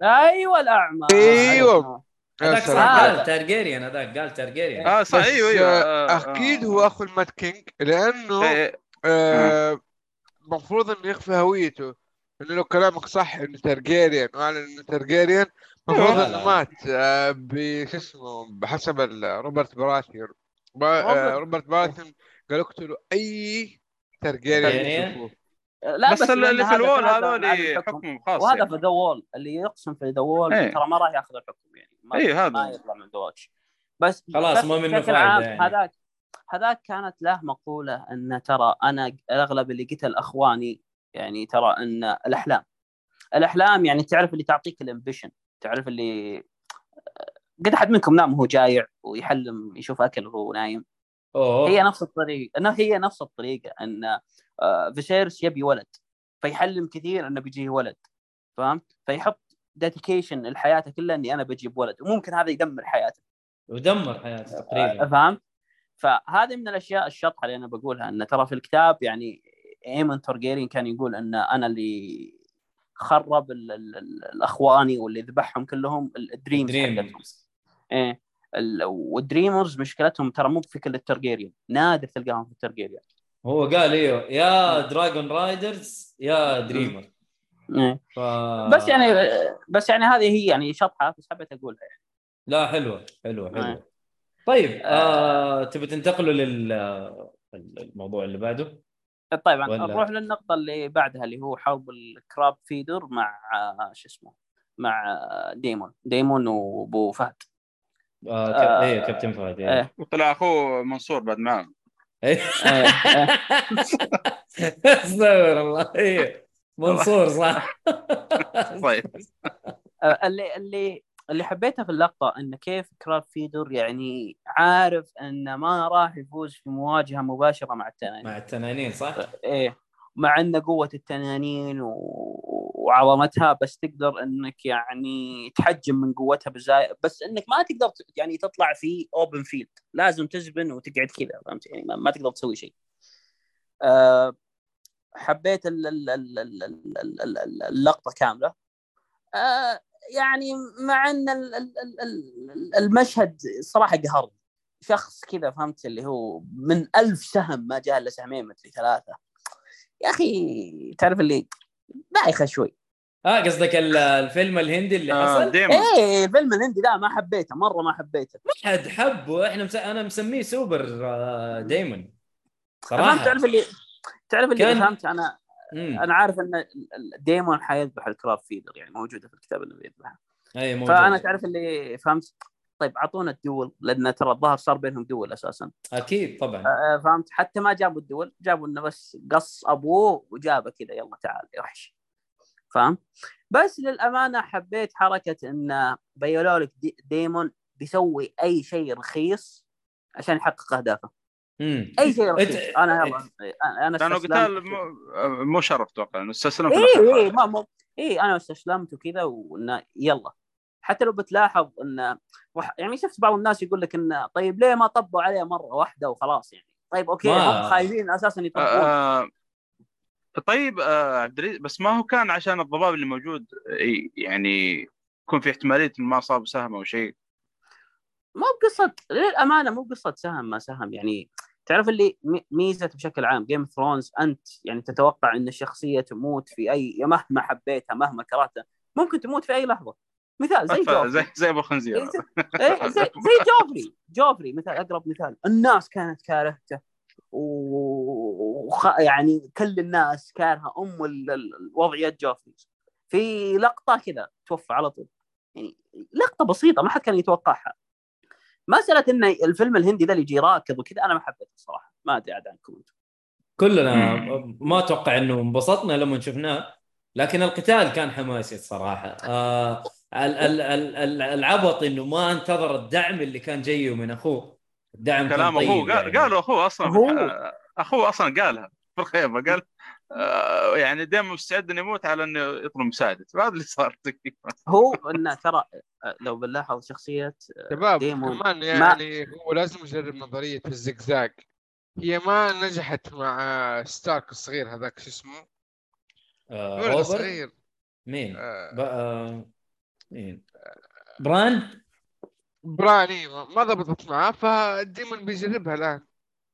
أيوه الأعمى. أيوه. هذاك صح. قال تارجيريان هذاك قال تارجيريان آه صح أيوه أيوه آه، آه، أكيد آه. هو أخو ال Mad King لأنه إيه، آه، المفروض إنه يخفي هويته إنه لو كلامك صح إنه ترجيريان واعلن إنه ترجيريان المفروض لا، إنه. مات آه، بش اسمه بحسب ال- روبرت آه، روبرت. براثيون قال اقتلوا أي ترجيريان ترجيريان؟ تشوفوه لا بس اللي لأن اللي في هذا ال Wall هذول. حكمهم خاص وهذا يعني. في the Wall اللي يقسم في the Wall إيه. ترى ما راح ياخذ الحكم يعني ما, إيه، هذا. ما يطلع من the Watch بس خلاص، بس ما منه عام يعني. هذاك هذاك كانت له مقولة إن ترى أنا اغلب اللي قتل أخواني يعني ترى إن الأحلام الأحلام يعني تعرف اللي تعطيك ال ambition تعرف اللي قد أحد منكم نام وهو جايع ويحلم يشوف أكل وهو نايم أوه. هي نفس الطريقة. إنه هي نفس الطريقة. إن آه، فيسيرس يبي ولد. فيحلم كثير إنه بيجيه ولد. فهمت؟ فيحط dedication لحياته كلها إني أنا بجيب ولد. وممكن هذا يدمر حياته. ودمر حياته آه، تقريبا فهمت؟ فهذه من الأشياء الشطحة اللي أنا بقولها. إن ترى في الكتاب يعني ايمون تورجيرين كان يقول إن أنا اللي خرب ال- ال- ال- الأخواني واللي ذبحهم كلهم ال dreams dream إيه. وال dreamers مشكلتهم ترى مو في كل الترجيريان نادر تلقاهم في الترجيريان. هو قال أيوه يا dragon riders يا dreamer. ف... بس يعني بس يعني هذه هي يعني شطحة بس حبيت أقولها يعني. لا حلوة حلوة حلوة. آه. طيب آه... تبي تنتقلوا للموضوع اللي بعده؟ طيب ولا- نروح للنقطة اللي بعدها اللي هو حرب ال Crabfeeder مع آه، شو اسمه مع آه، ديمون ديمون وأبو فهد. آه... آه، إيه كابتن فهد إيه. إيه. وطلع أخوه منصور بعد معاه إيه. إيه، إيه. استغفر الله إيه منصور صح طيب آه، اللي اللي اللي حبيته في اللقطة إن كيف Crabfeeder يعني عارف إنه ما راح يفوز في مواجهة مباشرة مع التنانين مع التنانين صح؟ إيه مع ان قوه التنانين. وعظمتها بس تقدر انك يعني تحجم من قوتها بزاي بس انك ما تقدر يعني تطلع في open field لازم تزبن وتقعد كذا فهمت يعني ما, ما تقدر تسوي شيء أه حبيت ال- ال- ال- ال- ال- ال- ال- اللقطه كامله أه يعني مع ان ال- ال- ال- ال- المشهد صراحة قهرني شخص كذا فهمت اللي هو من ألف سهم ما جاء الا سهمين مدري ثلاثة يا أخي تعرف اللي بايخه شوي. آه قصدك ال- الفيلم الهندي اللي آه حصل؟ ديمون إيه الفيلم الهندي ذا ما حبيته مرة ما حبيته. ما حد حبه. إحنا مس... أنا مسميه سوبر آه، دايمون. فهمت صراحة تعرف اللي تعرف اللي كان- فهمت أنا مم. أنا عارف إن ديمون حيذبح ال Crab Feeder يعني موجودة في الكتاب انه بيذبحها. أي موجود فأنا تعرف اللي فهمت؟ طيب أعطونا ال duel لأن ترى الظاهر صار بينهم duel أساسا. أكيد طبعا. آه، فهمت؟ حتى ما جابوا ال duel جابوا إنه بس قص أبوه وجابه كذا يلا تعال يا وحش فاهم بس للأمانة حبيت حركة إن بيوروا لك دي ديمون بيسوي أي شيء رخيص عشان يحقق أهدافه. مم. أي شيء رخيص. أنت- أنا يلا أنا لأنه استسلمت. قتال مو, مو شرف أتوقع إنه استسلم في اي. اي ما مو اي أنا استسلمت وكذا وإنه يلا. حتى لو بتلاحظ وح... يعني شفت بعض الناس يقول لك انه طيب ليه ما طبوا عليه مرة واحدة وخلاص يعني؟ طيب أوكي ما- هم خايفين أساسا يطبون آه طيب آه عبد العزيز بس ما هو كان عشان الضباب اللي موجود يعني يكون في احتمالية إنه ما صاب سهم أو شيء. مو بقصة للأمانة مو بقصة سهم ما سهم. يعني تعرف اللي مي- ميزة بشكل عام Game of Thrones أنت يعني تتوقع إن الشخصية تموت في أي مهما حبيتها مهما كرهتها ممكن تموت في أي لحظة. مثال زي جوفري. زي زي أبو خنزير. إيه، زي إيه، زي, زي جوفري. جوفري مثال أقرب مثال. الناس كانت كارهته. و... وخ... يعني كل الناس كارهة أم ال- ال- الوضعيات جوفري. في لقطة كذا توفى على طول. يعني لقطة بسيطة ما حد كان يتوقعها. مساله ان الفيلم الهندي ذا اللي يجي راكض وكذا أنا ما حبيته الصراحه ما أدري عاد عنكم أنتم كلنا ما أتوقع إنه انبسطنا لما شفناه لكن القتال كان حماسي الصراحه آه العبط إنه ما انتظر الدعم اللي كان جاية من أخوه الدعم كلام طيب اخوه قال يعني. قالوا أخوه أصلا هو- آه، أخوه أصلا قالها في الخيمه قال آه، يعني دائما مستعد إنه يموت على إنه يطلب مساعدته هذا اللي صار هو إنه ترى لو بنلاحظ شخصية شباب ديمون. كمان يعني هو لازم يجرب نظرية الزقزاق هي ما نجحت مع ستارك الصغير هذاك شو اسمه؟ آه صغير مين؟ آه، ب... آه... مين؟ بران؟ براني ما ما ضبطت معاه فالديمون بيجربها الآن.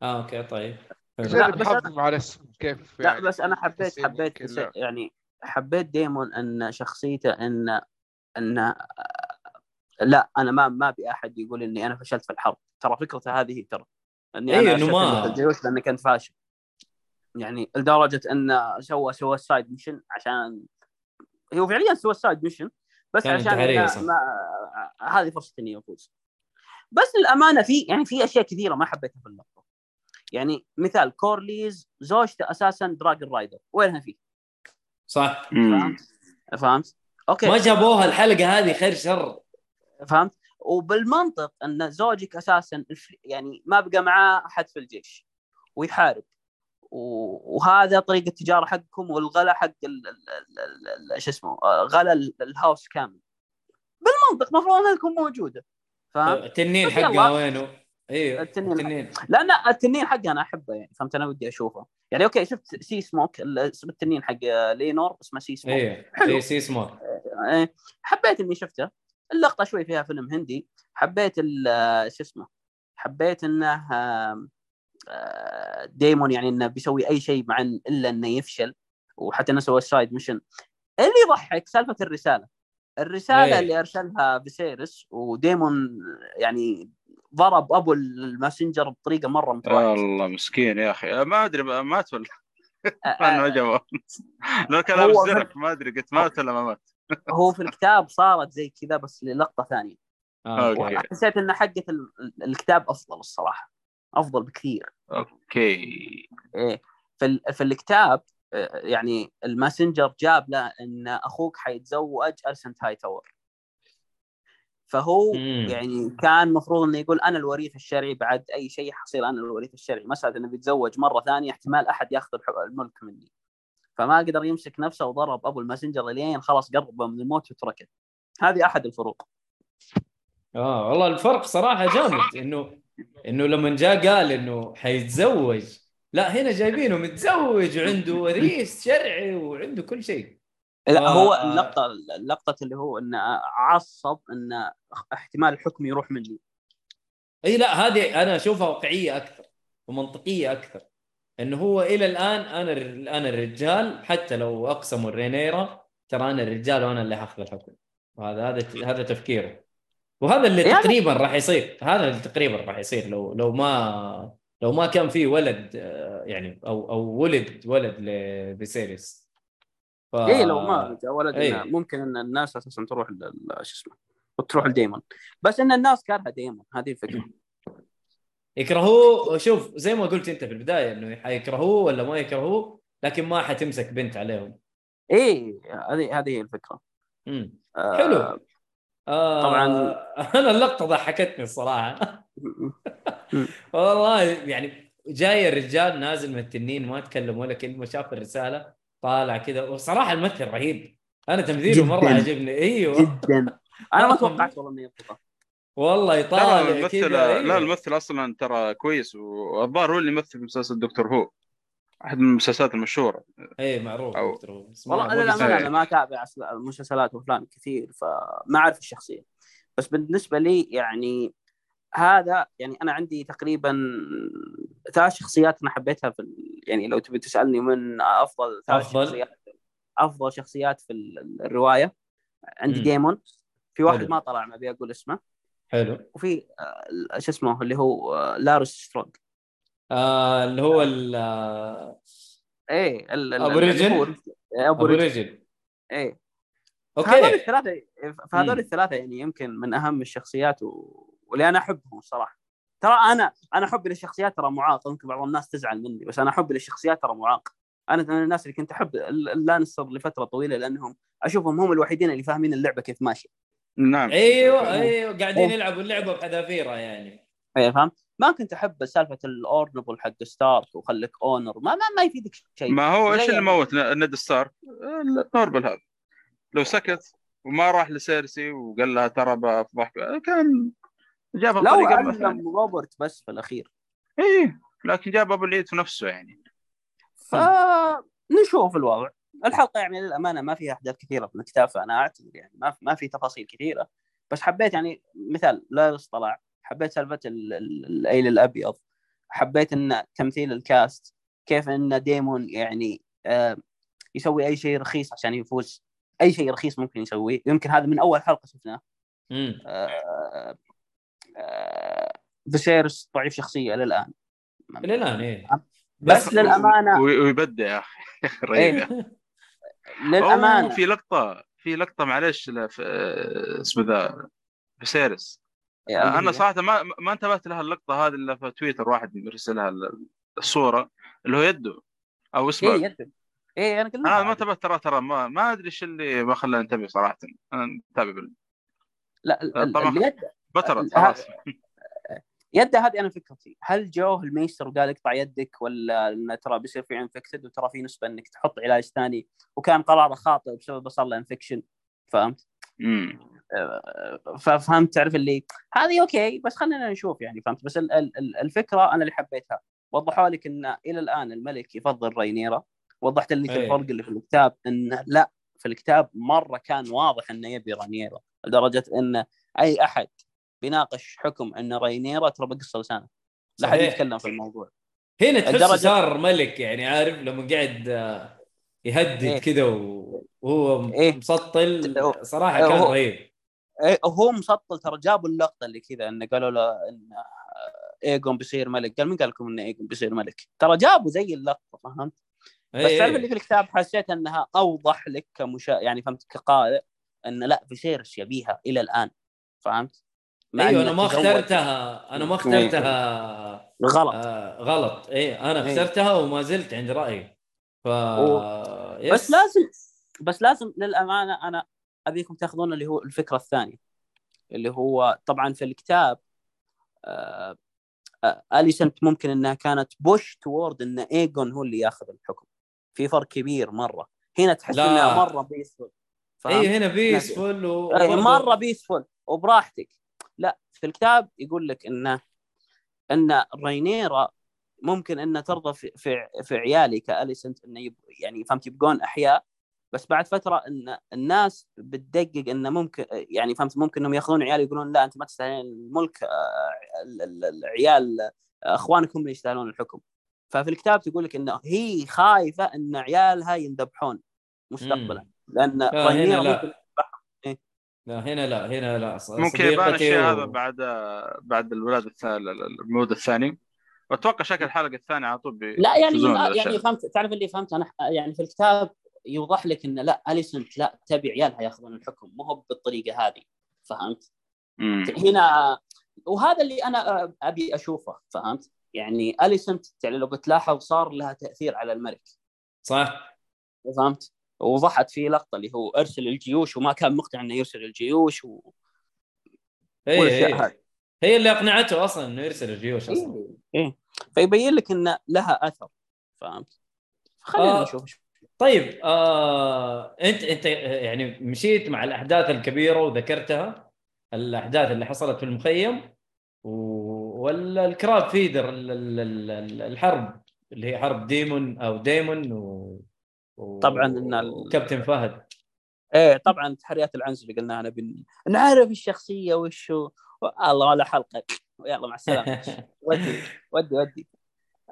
آه أوكي طيب. بس يحافظ على اسمه كيف لا يعني؟ بس أنا حبيت تحسين حبيت. يعني حبيت ديمون إن شخصيته ان إن لا أنا ما ما أبي أحد يقول إني أنا فشلت في الحرب. ترى فكرته هذه ترى إني إيه، أنا أرسلت ما- الجيوش لأني كنت فاشل. يعني لدرجة انه سوى سوى side mission عشان هو فعليا سوى side mission بس عشان. ما هذه فرصة إني أفوز بس للأمانة في يعني في أشياء كثيرة ما حبيتها في اللقطة يعني مثال كورليز زوجته أساسا dragon rider وينها فيه؟ صح فهمت؟ فهمت؟ أوكي ما جابوها الحلقة هذه خير شر فهمت؟ وبالمنطق إن زوجك أساسا يعني ما بقى معاه أحد في الجيش ويحارب وهذا طريق التجارة حقكم والغلا حق شو اسمه آه، غلا ال- ال House كامل بالمنطق المفروض إنها تكون موجودة فهمت؟ التنين بس يلا. حقها وينه؟ أيوه التنين التنين لأن التنين حقي أنا أحبه يعني فهمت أنا ودي أشوفه يعني أوكي شفت سي سموك اسم التنين حق لينور اسمه سي سموك أيوه حلو. زي سي سموك إيه، حبيت إني شفته اللقطة شوي فيها فيلم هندي حبيت شو اسمه حبيت إنه آه، ديمون يعني إنه بيسوي أي شيء مع إلا إنه يفشل وحتى إنه سوى ال side mission اللي يضحك سالفة الرسالة. الرسالة إيه. اللي أرسلها فيسيرس وديمون يعني ضرب أبو ال messenger بطريقة مرة متوحشة. الله مسكين يا أخي. ما أدري مات ولا آه، ما جابه لو كان لابس زرق ما أدري قلت مات ولا ما مات. هو في الكتاب صارت زي كذا بس للقطة ثانية. آه،. حسيت إن حقة ال- ال- الكتاب أفضل الصراحة. أفضل بكثير. أوكي. إيه في ال- في الكتاب آه، يعني ال messenger جاب له إن أخوك حيتزوج أليسنت هاي تاور فهو مم. يعني كان مفروض إنه يقول أنا الوريث الشرعي بعد أي شيء حصير أنا الوريث الشرعي. مساله إنه بيتزوج مرة ثانية احتمال أحد يأخذ الملك مني. فما قدر يمسك نفسه وضرب أبو ال messenger لين خلاص قرب من الموت وتركه. هذه أحد الفروق. آه والله الفرق صراحة جامد إنه إنه لما جاء قال إنه حيتزوج. لا هنا جايبينه متزوج وعنده وريث شرعي وعنده كل شيء. لا آه. هو اللقطة اللقطة اللي هو إنه عصب ان احتمال الحكم يروح مني. إي لا هذه أنا أشوفها واقعية أكثر ومنطقية أكثر. إنه هو إلى الآن أنا أنا الرجال حتى لو اقسموا الرينيرا ترى أنا الرجال وأنا اللي حاخذ الحكم. وهذا هذا هذا تفكيره. وهذا اللي يعني- تقريبا راح يصير هذا اللي تقريبا راح يصير لو لو ما لو ما كان في ولد آه، يعني أو أو ولد ولد لفيسيريس. ف... اي لو ما جاء ولد إيه. ممكن إن الناس أساسا تروح شو اسمه وتروح لديمون. بس إن الناس كارهة ديمون هذه الفكرة. يكرهوه شوف زي ما قلت أنت في البداية إنه حيكرهوه ولا ما يكرهوه لكن ما حتمسك بنت عليهم. اي هذه هذه هي الفكرة. امم حلو. آه طبعاً. أنا اللقطة ضحكتني الصراحة والله يعني جاي الرجال نازل من التنين ما تكلم ولا كلمة شاف الرسالة طالع كذا وصراحة الممثل رهيب أنا تمثيله مرة. عجبني أيوه جدا أنا ما توقعت والله إنه يضبطه والله لا يطالع الممثل كذا لا أيوه. الممثل أصلا ترى كويس والظاهر هو اللي يمثل في مسلسل دكتور هو أحد من المسلسلات المشهور اي معروف أو- والله أبو لا قاسم. لا أنا ما أتابع مسلسلات وأفلام كثير فما أعرف الشخصية بس بالنسبة لي يعني هذا يعني أنا عندي تقريبا ثلاث شخصيات أنا حبيتها في ال... يعني لو تبي تسألني من أفضل ثلاث أفضل. شخصيات أفضل شخصيات في ال- الرواية عندي مم. ديمون في واحد حلو. ما طلع ما ابي أقول اسمه حلو وفي آه، شو اسمه اللي هو آه، لارس سترونج آه اللي هو ال آه، إيه ال- ال- أبو اللي رجل؟ إيه، أبو أبو رجل إيه. فهذول أوكي الثلاثة فهذول. الثلاثة يعني يمكن من أهم الشخصيات و... واللي أنا أحبهم الصراحة. ترى أنا أنا حبي للشخصيات ترى معاق. يمكن بعض الناس تزعل مني بس أنا حبي للشخصيات ترى معاق. أنا من الناس اللي كنت أحب ال- اللانستر لفترة طويلة لأنهم أشوفهم هم الوحيدين اللي فاهمين اللعبة كيف ماشية. نعم. أيوه أيوه قاعدين. يلعبوا اللعبة بحذافيرها يعني. إيه فهمت؟ ما كنت أحب سالفة ال honorable حق ستارك وخليك honor. ما ما, ما يفيدك شيء. ما هو إيش اللي موت نيد ستارك؟ ال honorable هذا. لو سكت وما راح لسيرسي وقال لها ترى بفضحك. كان جابها لو علم روبرت بس في الأخير. اي لكن جاب أبو العيد في نفسه يعني. فنشوف الوضع. الحلقة يعني للأمانة ما فيها أحداث كثيرة في الكتاب فأنا أعتذر يعني. ما ما في تفاصيل كثيرة. بس حبيت يعني مثال لارس طلع. حبيت سالفة ال- ال- الأيل الأبيض. حبيت إن تمثيل ال cast كيف إن ديمون يعني آه، يسوي أي شيء رخيص عشان يفوز. أي شيء رخيص ممكن يسويه. يمكن هذا من أول حلقة شفناه. امم آه، آه، فيسيرس ضعيف شخصية إلى الآن. إيه. بس للامانه وي- ويبدع يا أخي. رهيب. يا أخي. للامانه في لقطة في لقطة معلش اسمه ذا فيسيرس يعني أنا صراحة ما ما انتبهت لها اللقطة هذه إلا في تويتر واحد مرسلها ال- الصورة اللي هو يده أو اسمه. إيه يدري إيه أنا قلت أنا ما انتبهت ترى ترى ما ما أدري إيش اللي ما خلاني انتبه صراحة. أنا متابع بال- لا طبعاً. اليد بترة ال- خلاص. يده هذه أنا فكرتي. هل جوه ال maester وقال اقطع يدك ولا إن ترى بيصير في infected وترى في نسبة إنك تحط علاج ثاني وكان قراره خاطئ بسبب صار له infection فهمت؟ امم ففهمت تعرف اللي هذه okay بس خلينا نشوف يعني فهمت بس ال- ال- ال- الفكرة أنا اللي حبيتها وضحوا لك إن إلى الآن الملك يفضل رينيرا وضحت لك أي. الفرق اللي في الكتاب إن لا في الكتاب مرة كان واضح إنه يبي رينيرا لدرجة إن أي أحد بيناقش حكم إن رينيرا ترى بقص لسانه لا حد. يتكلم في الموضوع هنا الدرجة- صار ملك يعني عارف لما قاعد آه، يهدد إيه. كذا وهو إيه. مسطل هو- صراحة إيه، كان رهيب إيه، هو مسطل ترى جابوا اللقطة اللي كذا انه قالوا له إن ايجون بيصير ملك. قال من قال لكم إن ايجون بيصير ملك؟ ترى جابوا زي اللقطة فهمت؟ بس إيه، تعرف إيه. اللي في الكتاب حسيت إنها أوضح لك كمشا يعني فهمت كقارئ إن لا فيسيرس يبيها إلى الآن فهمت؟ أيوه أنا ما اخترتها أنا ما اخترتها غلط. آه غلط. اي أنا إيه. اخترتها وما زلت عند رأيي. ف yes. بس لازم بس لازم للأمانة أنا أبيكم تاخذون اللي هو الفكرة الثانية اللي هو طبعا في الكتاب آه آه اليسنت ممكن إنها كانت push toward إن إيجون هو اللي ياخذ الحكم. في فرق كبير مرة. هنا تحس. إنها مرة peaceful أيوه هنا peaceful و... أي وبرضه- مرة peaceful وبراحتك. لا في الكتاب يقول لك انه إن رينيرا ممكن انها ترضى في في, في عيالي كأليسنت إنه يب يعني فهمت يبقون أحياء. بس بعد فترة إن الناس بتدقق إنه ممكن يعني فهمت؟ ممكن إنهم يأخذون عيال يقولون لا أنت ما تستاهلين الملك آه، ال- ال- العيال آه، أخوانك هم اللي يستاهلون الحكم. ففي الكتاب تقول لك انه هي خايفة إن عيالها ينذبحون مستقبلا. لأن لا هنا لا. ممكن لا هنا لا هنا لا. ممكن يبان الشيء و- هذا بعد بعد الولاده الثانية المولود الثاني. واتوقع شكل الحلقة الثانية على طول بي- لا يعني. يعني فهمت؟ تعرف اللي فهمت؟ أنا يعني في الكتاب يوضح لك إن لا اليسنت لا تبي عيالها ياخذون الحكم مو هو بالطريقة هذه فهمت؟ مم. هنا وهذا اللي أنا أبي أشوفه فهمت؟ يعني اليسنت يعني لو بتلاحظ صار لها تأثير على الملك صح فهمت؟ وضحت في لقطة اللي هو أرسل الجيوش وما كان مقتنع إنه يرسل الجيوش و... هي هي, هي اللي أقنعته أصلا إنه يرسل الجيوش أصلا إيه. إيه. فيبين لك إن لها أثر فهمت؟ خلينا آه. نشوف طيب آه انت أنت يعني مشيت مع الأحداث الكبيرة وذكرتها الأحداث اللي حصلت في المخيم و... ولا الكراب فيدر ال- ال- ال- ال- الحرب اللي هي حرب ديمون أو ديمون و... و... طبعاً إن ال- وكابتن فهد. إيه طبعا تحريات العنز اللي قلناها نبي نعرف الشخصية وش هو الله ولا حلقة. يلا مع السلامة. ودي ودي ودي.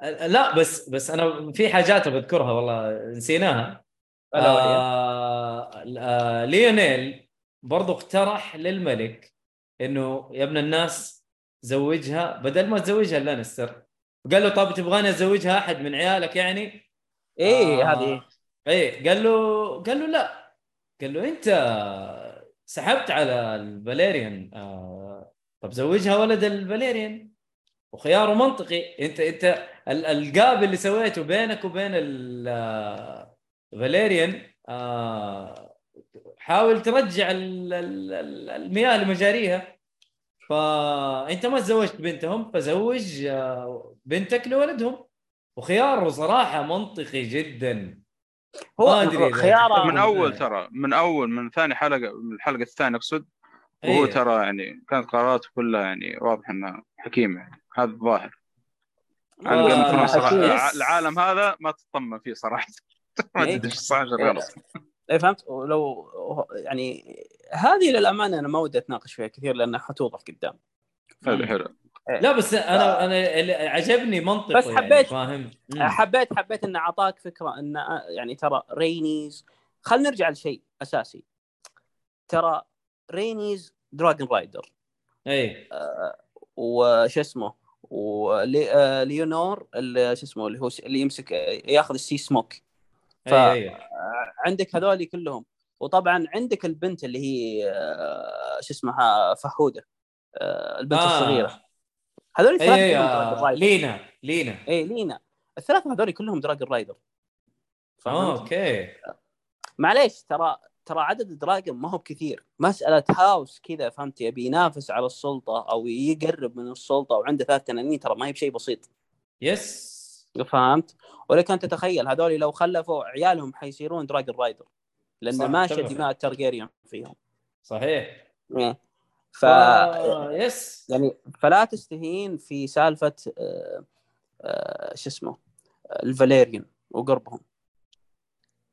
لا بس بس أنا في حاجات بذكرها والله نسيناها. آه آه ليونيل برضو اقترح للملك إنه يا ابن الناس زوجها بدل ما تزوجها لانستر قال له طب تبغاني ازوجها أحد من عيالك يعني؟ إيه آه، هذه إيه. قال له قال له لا. قال له أنت سحبت على الفاليريان آه طب زوجها ولد الفاليريان وخياره منطقي. أنت أنت ال- ال gap اللي سويته بينك وبين ال- فاليريان آه حاول ترجع ال- ال- ال- المياه لمجاريها. فانت ما تزوجت بنتهم فزوج آه، بنتك لولدهم. وخياره صراحة منطقي جدا. هو إذا خياره من. أول ترى من أول من ثاني حلقة من الحلقة الثانية أقصد. وهو إيه. ترى يعني كانت قراراته كلها يعني واضح إنها حكيمة يعني. هذا الظاهر. عن Game of Thrones العالم هذا ما تطمن فيه صراحة. ما إيه. ادري إيش إيش غلط. إيه فهمت؟ ولو يعني هذه للأمانة أنا ما ودي أتناقش فيها كثير لأنها حتوضح قدام. حلو. حلو لا بس أنا أنا اللي عجبني منطقه بس يعني حبيت- فاهم؟ مم. حبيت حبيت انه أعطاك فكرة إن يعني ترى رينيز خلينا نرجع لشيء أساسي. ترى رينيز dragon rider. اي وش اسمه؟ وليونور اللي شو اسمه اللي هو اللي يمسك ياخذ السي سموك. ف- اي اي عندك هذولي كلهم. وطبعا عندك البنت اللي هي آه، شو اسمها فهودة آه، البنت آه. الصغيرة. هذول الثلاثة آه، rider. لينا لينا. اي لينا. الثلاثة هذول كلهم dragon rider. آه،؟ okay. معليش ترى ترى عدد ال dragon ما هو بكثير. مسألة house كذا فهمت؟ يبي ينافس على السلطة أو يقرب من السلطة وعنده ثلاث تنانين ترى ما هي بشيء بسيط. yes فهمت؟ ولك انت تتخيل هذول لو خلفوا عيالهم حيصيرون dragon rider لأن ماشيه. دماء التارجيريان فيهم. صحيح. إيه. ف آه، yes يعني فلا تستهين في سالفة آه، آه، شو اسمه آه، الفاليريان وقربهم.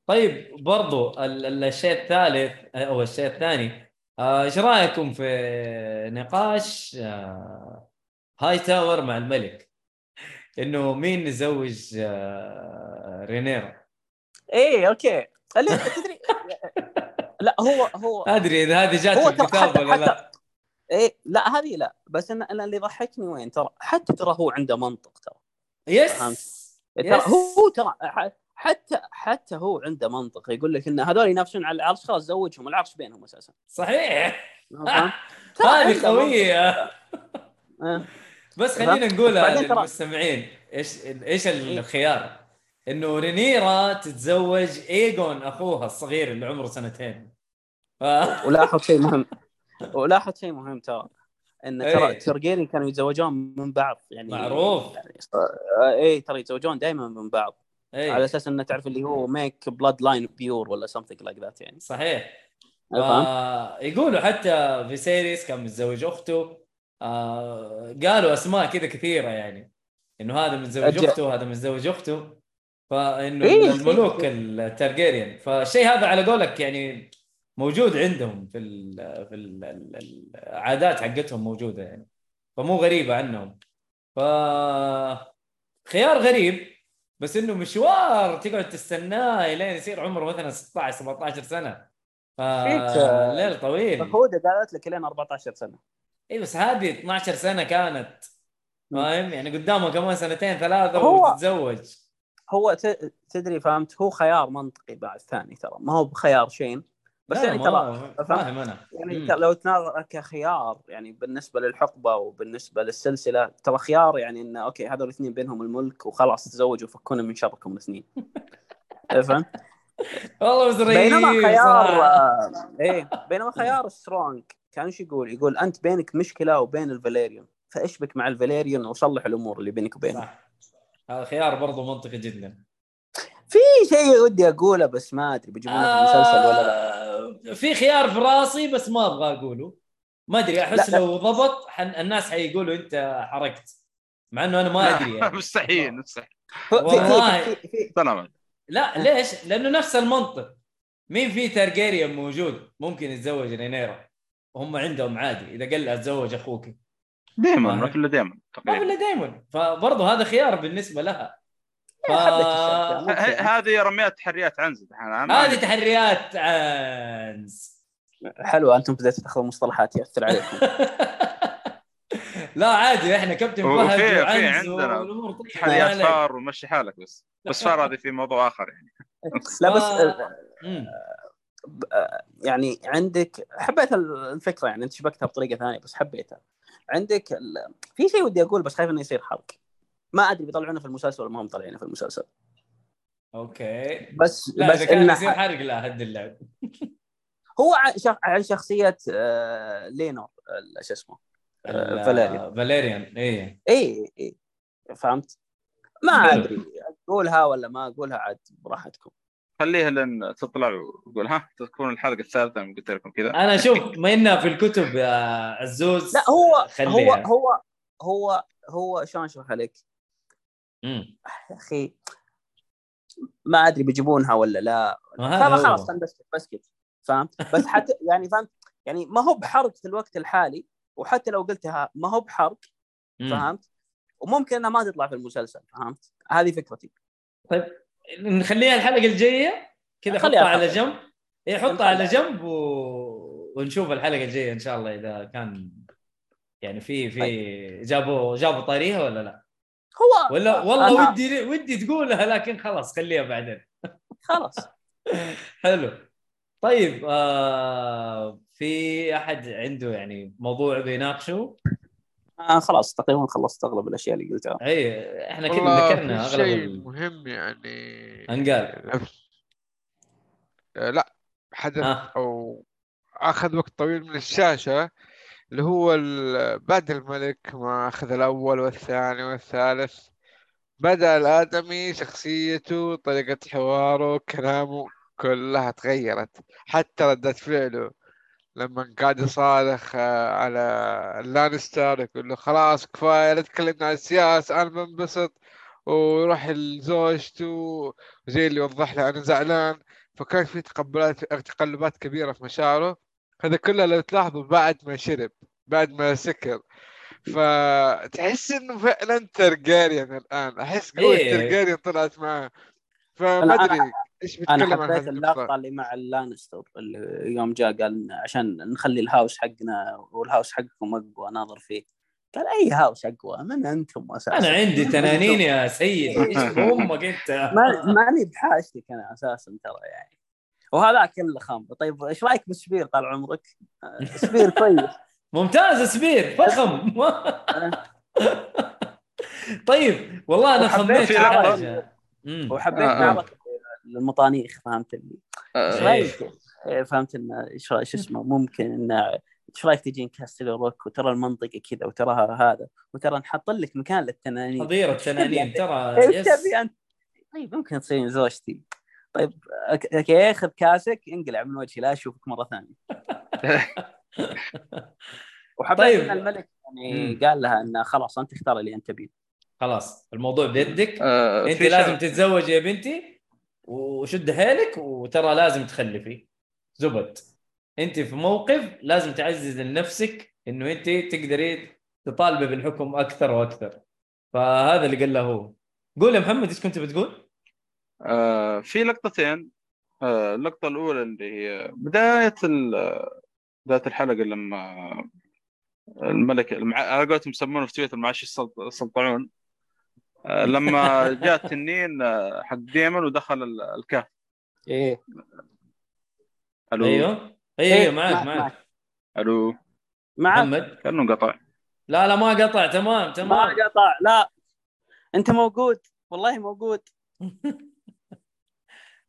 طيب برضو ال- ال- الشيء الثالث أو الشيء الثاني آه، إيش رأيكم في نقاش آه، Hightower مع الملك؟ إنه مين يزوج آه، رينيرا إيه أوكي. تدري لا هو هو أدري إذا هذه جات في الكتاب حتى- ولا لا. إيه لا هذه لا. بس أنا أنا اللي ضحكني وين؟ ترى حتى ترى هو عنده منطق ترى. yes ترى yes. هو ترى حتى حتى هو عنده منطق يقول لك إن هذول ينافسون على العرش خلاص زوجهم العرش بينهم أساسا صحيح؟ ترى هذه قوية. آه. بس خلينا نقولها بعدين ترى- للمستمعين إيش إيش الخيار؟ إنه رينيرا تتزوج ايجون أخوها الصغير اللي عمره سنتين ف... ولاحظ شيء مهم ولاحظ شيء مهم ترى إن ترى إيه. الترجيري كانوا يتزوجون من بعض يعني معروف آه، إيه ترى يتزوجون دائما من بعض اي على أساس انه تعرف اللي هو make bloodline pure ولا something like that يعني. صحيح؟ آه يقولوا حتى فيسيريس كان متزوج أخته. آه قالوا أسماء كذا كثيرة يعني. إنه هذا متزوج أخته هذا متزوج أخته. فإنه إيه، الملوك. التارجيريان. فالشيء هذا على قولك يعني موجود عندهم في ال في ال ال- العادات حقتهم موجودة يعني. فمو غريبة عنهم. ف خيار غريب. بس إنه مشوار تقعد تستناه لين يصير عمره مثلا 16 17 سنة. آه، فليل طويل. فهودة قالت لك لين 14 سنة. اي بس هذه 12 سنة كانت. فاهم؟ يعني قدامه كمان سنتين ثلاثة هو- وتتزوج هو تدري فهمت؟ هو خيار منطقي بعد ثاني ترى. ما هو بخيار شين؟ بس يعني ترى فاهم أنا يعني لو تناظر كخيار يعني بالنسبة للحقبة وبالنسبة للسلسلة ترى خيار يعني انه أوكي هذول الاثنين بينهم الملك وخلاص تزوجوا فكونا من شركم الاثنين. فهمت؟ والله بس بينما خيار. آه، إيه بينما خيار سترونج كان إيش يقول؟ يقول أنت بينك مشكلة وبين الفاليريون. فاشبك مع الفاليريون وصلح الأمور اللي بينك وبينهم. صح. هذا خيار برضه منطقي جدا. في شيء ودي أقوله بس ما أدري بيجيبونه في المسلسل ولا لا. آه، في خيار في راسي بس ما أبغى أقوله. ما أدري أحس لا،. لو ضبط حن... الناس حيقولوا أنت حرقت مع إنه أنا ما أدري يعني. مستحيل مستحيل. والله. في- في- في- سلام لا ليش؟ لأنه نفس المنطق. مين في تارجيريان موجود؟ ممكن يتزوج رينيرا وهم عندهم عادي. إذا قال لها أتزوج أخوك. دائما ما في الا دائما ما في الا دايما. فبرضه هذا خيار بالنسبة لها. ف... هذه رميات تحريات ما هذه تحريات عنز. حلوة أنتم بديتوا تاخذون مصطلحات يأثر عليكم. لا عادي إحنا كابتن وفي- فهد في وعنز عندنا تحريات. فار ومشي حالك بس. بس فار هذه في موضوع آخر يعني. لا بس آه. مم. يعني عندك حبيت الفكرة يعني انت شبكتها بطريقة ثانية بس حبيتها. عندك ال... في شيء ودي أقول بس خايف إنه يصير حرق. ما أدري بيطلعونه في المسلسل ولا ما هم مطلعينه في المسلسل أوكي بس لا بس إذا كان يصير حرق لا هد اللعب هو عن شخ... عن شخصية آه، لينور شو اسمه آه، ال- فاليريان فاليريان اي اي اي فهمت؟ ما. أدري اقولها ولا ما اقولها عاد براحتكم خليها لين تطلع وتقول ها تكون الحلقة الثالثة أنا قلت لكم كذا أنا شوف ما إنها في الكتب يا عزوز لا هو هو خليها. هو هو هو شلون اشرح عليك؟ أخي ما أدري بيجيبونها ولا لا. ما هذا خلاص خلنا بسكت بسكت فهمت؟ بس حتى يعني فهمت؟ يعني ما هو بحرق في الوقت الحالي وحتى لو قلتها ما هو بحرق. فهمت؟ وممكن إنها ما تطلع في المسلسل فهمت؟ هذه فكرتي. طيب نخليها الحلقة الجاية؟ كذا حطها على. جنب. اي حطها على جنب و... ونشوف الحلقة الجاية إن شاء الله إذا كان يعني في في جابوا جابوا طاريها ولا لا. هو ولا والله أنا- ودي ودي تقولها لكن خلاص خليها بعدين. خلاص. حلو. طيب آه في أحد عنده يعني موضوع بيناقشه آه خلاص تقريبا خلصت أغلب الأشياء اللي قلتها. إي إحنا كذا ذكرنا أغلب شيء ال- مهم يعني انقال آه، لا حدث ها. أو أخذ وقت طويل من الشاشة. اللي هو بعد الملك ما أخذ الأول والثاني والثالث. بدأ الآدمي شخصيته طريقة حواره كلامه كلها تغيرت حتى ردة فعله. لما قاعد يصارخ آه، على اللانستر يقول له خلاص كفاية لا تكلمنا عن السياسة أنا بنبسط. ويروح لزوجته وزي اللي وضح له أنا زعلان. فكان في تقبلات تقلبات كبيرة في مشاعره. هذا كله لو تلاحظوا بعد ما شرب بعد ما سكر. فتحس إنه فعلا ترجاريان الآن. أحس قوة إيه. ترجاريان طلعت معاه. فما أدري إيش أنا بيتكلم عن حبيت هذه اللقطة اللي مع اللانستر اللي يوم جاء قال عشان نخلي الهاوس حقنا والهاوس حقكم أقوى ناظر فيه. قال أي هاوس أقوى؟ من أنتم أساسا؟ أنا عندي تنانين؟ يا سيد إيش أمك أنت؟ ما ماني بحاجتك أنا أساسا ترى يعني. وهذا كله خمر طيب إيش رأيك بسبير طال عمرك؟ آه، سبير كويس. ممتاز سبير فخم. طيب والله أنا خميت. وحبيت آه، آه. معركه المطانيخ فهمت اللي؟ إيش آه، رأيك؟ فهمت انه إيش اسمه ممكن انه إيش رأيك تجين كاستل روك وترى المنطقة كذا وتراها هذا؟ وترى نحط لك مكان للتنانين. حظيرة التنانين ترى إيش يس. تبي أنت؟ طيب ممكن تصير زوجتي. طيب أك- أوكي خذ كاسك انقلع من وجهي لا أشوفك مرة ثانية. وحبيت طيب. إن الملك يعني مم. قال لها انه خلاص أنت اختار اللي أنت تبيه. خلاص الموضوع بيدك. آه، أنت لازم شغلة- تتزوجي يا بنتي وشد حيلك وترى لازم تخلفي. زبد أنت في موقف لازم تعزز لنفسك إنه أنت تقدري تطالبي بالحكم أكثر وأكثر. فهذا اللي قال له هو. قول يا محمد إيش كنت بتقول؟ آه، في لقطتين. آه، اللقطة الأولى اللي هي بداية ال- بداية الحلقة لما الملك المع... على قولتهم يسمونه في تويتر معاش السلط- السلطعون آه، لما جاء التنين حق ديمون ودخل ال- الكهف. إيه. ألو؟ أيوه. أيوه معك معك. معك ألو؟ معك. محمد؟ كأنه انقطع. لا لا ما قطع. تمام ما تمام. قطع لا. أنت موجود. والله موجود.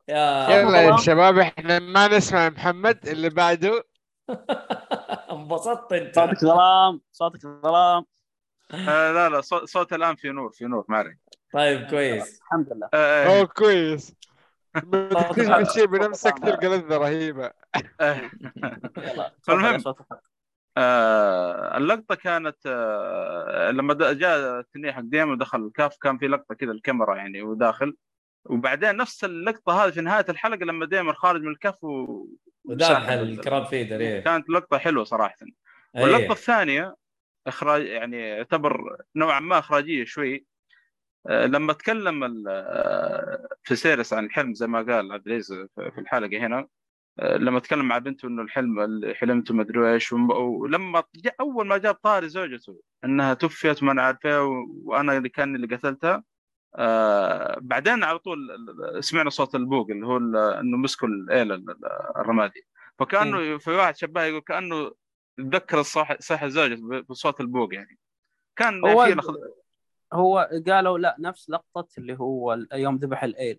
يا يلا يا. شباب إحنا ما نسمع محمد اللي بعده. انبسطت انت. صوتك ظلام صوتك ظلام آه لا لا صوت, صوت الآن في نور في نور ما عليك طيب كويس. الحمد لله. آه، أوه آه، كويس تكتشف الشيء بنفسك تلقى لذة رهيبة. آه. صوتك آه اللقطة كانت آه لما جاء التنين حق ديمون ودخل الكهف كان في لقطة كذا الكاميرا يعني وداخل. وبعدين نفس اللقطة هذه في نهاية الحلقة لما ديمون خارج من الكهف و... ال crab feeder إيه كانت لقطة حلوة صراحة. واللقطة إيه الثانية اخراج يعني يعتبر نوعا ما إخراجية شوي. آه، لما تكلم آه، فيسيرس عن الحلم زي ما قال عبد العزيز في الحلقة هنا آه، لما تكلم مع بنته إنه الحلم اللي حلمته ما أدري إيش ولما أول ما جاب طاري زوجته إنها توفيت وما أنا عارفة وأنا اللي كان اللي قتلتها آه بعدين على طول ال- ال- سمعنا صوت البوق اللي هو ال- إنه مسكوا الاله ال- ال- الرمادي. فكأنه في واحد شبه يقول كأنه تذكر الصاح صاح الزوجة ب- بصوت البوق يعني. كان هو في لخ- هو قالوا لا نفس لقطة اللي هو يوم ذبح الإيل.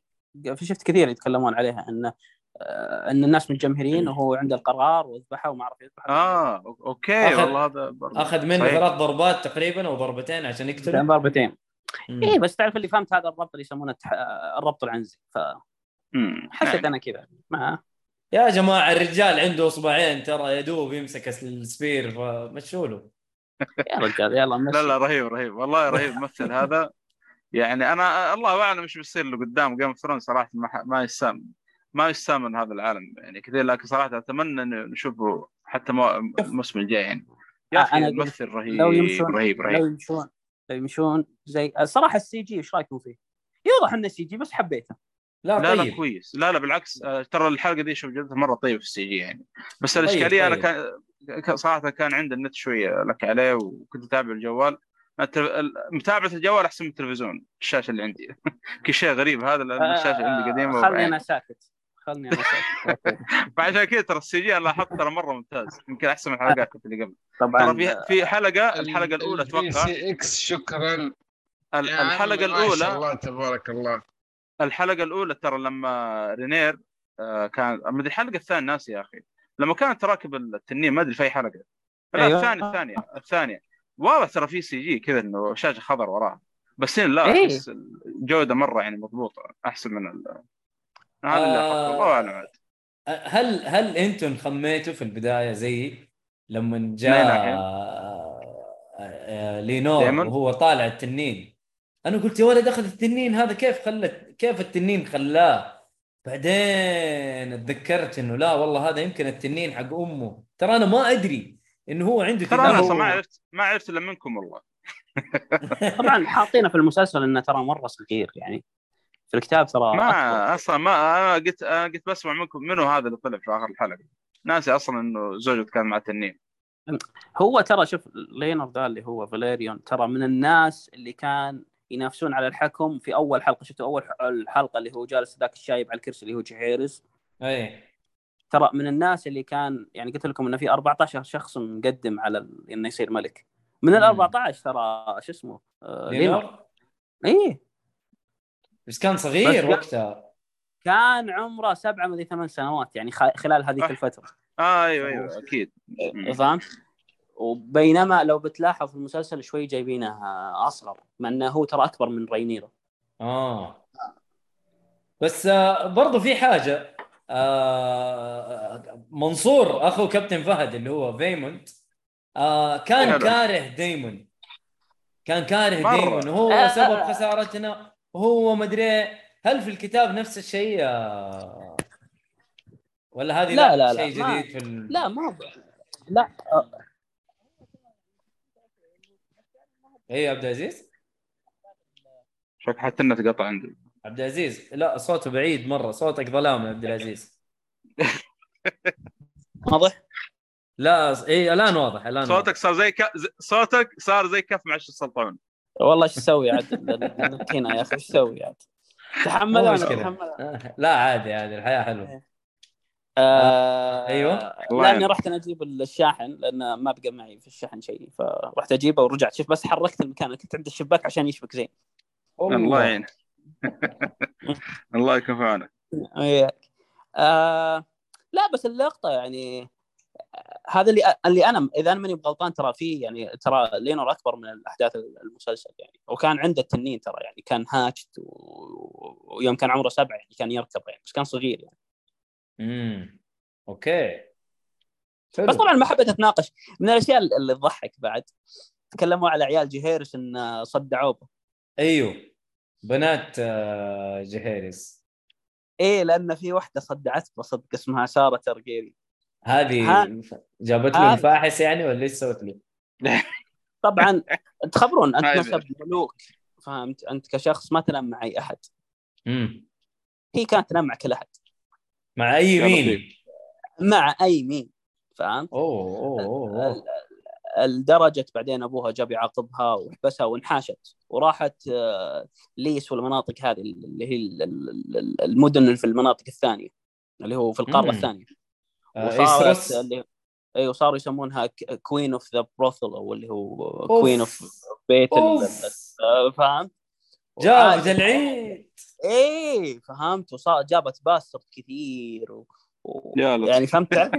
في شفت كثير يتكلمون عليها انه آه، إن الناس متجمهرين وهو عنده القرار وذبحه وما اعرف يذبحه آه أوكي أخذ- والله هذا برضه أخذ منه. ثلاث ضربات تقريبا أو ضربتين عشان كان يقتله ضربتين. اي بس تعرف اللي فهمت هذا الربط اللي يسمونه التح- الربط العنزي فحسيت مم. يعني. أنا كذا. ما يا جماعة الرجال عنده أصبعين ترى يدوب يمسك ال spear فمشوا له يا رجال يلا مشي لا لا رهيب رهيب. والله رهيب ممثل هذا. يعني أنا الله أعلم إيش بيصير له قدام Game of Thrones صراحة ما, ح- ما يسام ما يستامن هذا العالم. يعني كثير لكن صراحة أتمنى إنه نشوفه حتى مو- الموسم الجاي يعني. يا آه، أخي الممثل رهيب لو يمشون رهيب رهيب. لو يمشون. زي الصراحه ال CG إيش رأيكم فيه؟ يوضح إنه CG بس حبيته. لا, لا لا طيب. كويس. لا لا بالعكس. آه، ترى الحلقة دي شوف جودتها مرة طيب في ال CG يعني. بس طيب، الأشكالية أنا طيب. كان كان- صراحة كان عندي النت شوية لك عليه وكنت أتابع الجوال. متابعة الجوال أحسن من التلفزيون الشاشة اللي عندي. كل شيء غريب هذا لأن الشاشة عندي قديمة خلني وبعين. أنا ساكت. خلني أنا ساكت. فعشان كذا ترى ال CG أنا لاحظت ترى مرة ممتاز. يمكن أحسن من الحلقات اللي قبل. طبعا ترى في في حلقة الحلقة الأولى أتوقع. سي إكس شكرا. الحلقة ما شاء الاولى الله تبارك الله. الحلقة الأولى ترى لما رينيرا آه، كان مدري الحلقة الثانية ناسي يا أخي. لما كانت راكب التنين ما أدري في أي حلقة. لا أيوة. الثانية الثانية الثانية. واضح ترى في CG كذا إنه شاشة خضر وراها. بس هنا لا إيه. أحس الجودة مرة يعني مضبوطة أحسن من ال... هذا اللي آه. الله أعلم. عاد هل هل أنتم خميتوا في البداية زي لما من جاء؟ آه، آه، لينور؟ وهو طالع التنين. أنا قلت يا ولد أخذ التنين هذا كيف خلت كيف التنين خلاه؟ بعدين اتذكرت إنه لا والله هذا يمكن التنين حق أمه. ترى أنا ما أدري إنه هو عنده ترى أنا أصلا ما عرفت ما عرفت إلا منكم والله. طبعا حاطينه في المسلسل إنه ترى مرة صغير يعني. في الكتاب ترى أكبر. ما أصلا ما أنا قلت أنا قلت بسمع منكم منو هذا اللي طلع في آخر الحلقة. ناسي أصلا إنه زوجته كان مع التنين هو ترى شوف لينور ذا اللي هو فاليريون ترى من الناس اللي كان ينافسون على الحكم في أول حلقة. شفتوا أول الحلقة اللي هو جالس ذاك الشايب على الكرسي اللي هو جهيرس؟ اي ترى من الناس اللي كان يعني قلت لكم إنه في 14 شخص مقدم على ال- انه يصير ملك. من ال مم. 14 ترى شو اسمه؟ آه لينر. إيه. بس كان صغير بس- وقتها. كان عمره سبعة مدري ثمان سنوات يعني خلال هذيك أح. الفترة آه أيوه أيوه أكيد مم. فهمت؟ وبينما لو بتلاحظ في المسلسل شوي جايبينه آه، أصغر مع إنه هو ترى أكبر من رينيرا آه بس آه برضو في حاجة آه منصور أخو كابتن فهد اللي هو فيمونت آه كان. كاره دايمون كان كاره وهو آه، سبب. خسارتنا وهو مدري هل في الكتاب نفس الشيء آه ولا هذه لا، لا، لا، شيء ما- جديد في ال... لا ما لا آه، يا عبد العزيز؟ شوف حتى النت قطع عندي. عبد العزيز لا صوته بعيد مرة صوتك ظلام يا عبد العزيز. واضح؟ لا إيه الآن واضح الآن واضح. صوتك صار زي ك... صوتك صار زي كف معش السلطان. والله إيش تسوي عاد؟ هنا يا أخي إيش تسوي عاد؟ تحمل أنا. تحمل؟ آه، لا عادي عادي الحياة حلوة. آه أيوة. لأني رحت أنا أجيب الشاحن لأن ما بقى معي في الشحن شيء فرحت أجيبه ورجعت. شوف بس حركت المكان كنت عند الشباك عشان يشبك زين. الله يعين الله يكون في عونك وياك آه لا بس اللقطة يعني آه، هذا اللي اللي أنا إذا أنا ماني بغلطان ترى في يعني ترى لينور أكبر من الأحداث المسلسل يعني. وكان عنده التنين ترى يعني كان هاتشت و- ويوم كان عمره سبعة يعني كان يركض يعني بس كان صغير يعني. امم أوكي. حلو. بس طبعا ما حبيت أتناقش. من الأشياء اللي تضحك بعد تكلموا على عيال جهيرس إن صدعوه. أيوه. بنات آه، جهيرس. إيه لأن في واحدة صدعت بصدق اسمها سارة ترجيري هذه ها- جابت له الفاحس يعني ولا إيش سوت له؟ طبعا تخبرون أنت نسب ملوك. فهمت؟ أنت كشخص ما تنام مع أي أحد. مم. هي كانت تنام مع كل أحد. مع أي مين. مع أي مين؟ فهمت؟ أوه أوه أوه لدرجه بعدين أبوها جاب يعاقبها وحبسها وانحاشت. وراحت آه، ليس والمناطق هذه اللي هي ال- ال- ال- المدن اللي في المناطق الثانية اللي هو في القارة مم. الثانية. وصارت إيسوس. اللي أيوه صاروا يسمونها queen of the brothel أو اللي هو. queen of بيت. آه، فهمت؟ جاب وعاد- العيد إيه فهمت وصار جابت باسترد كثير و... و... يعني فهمت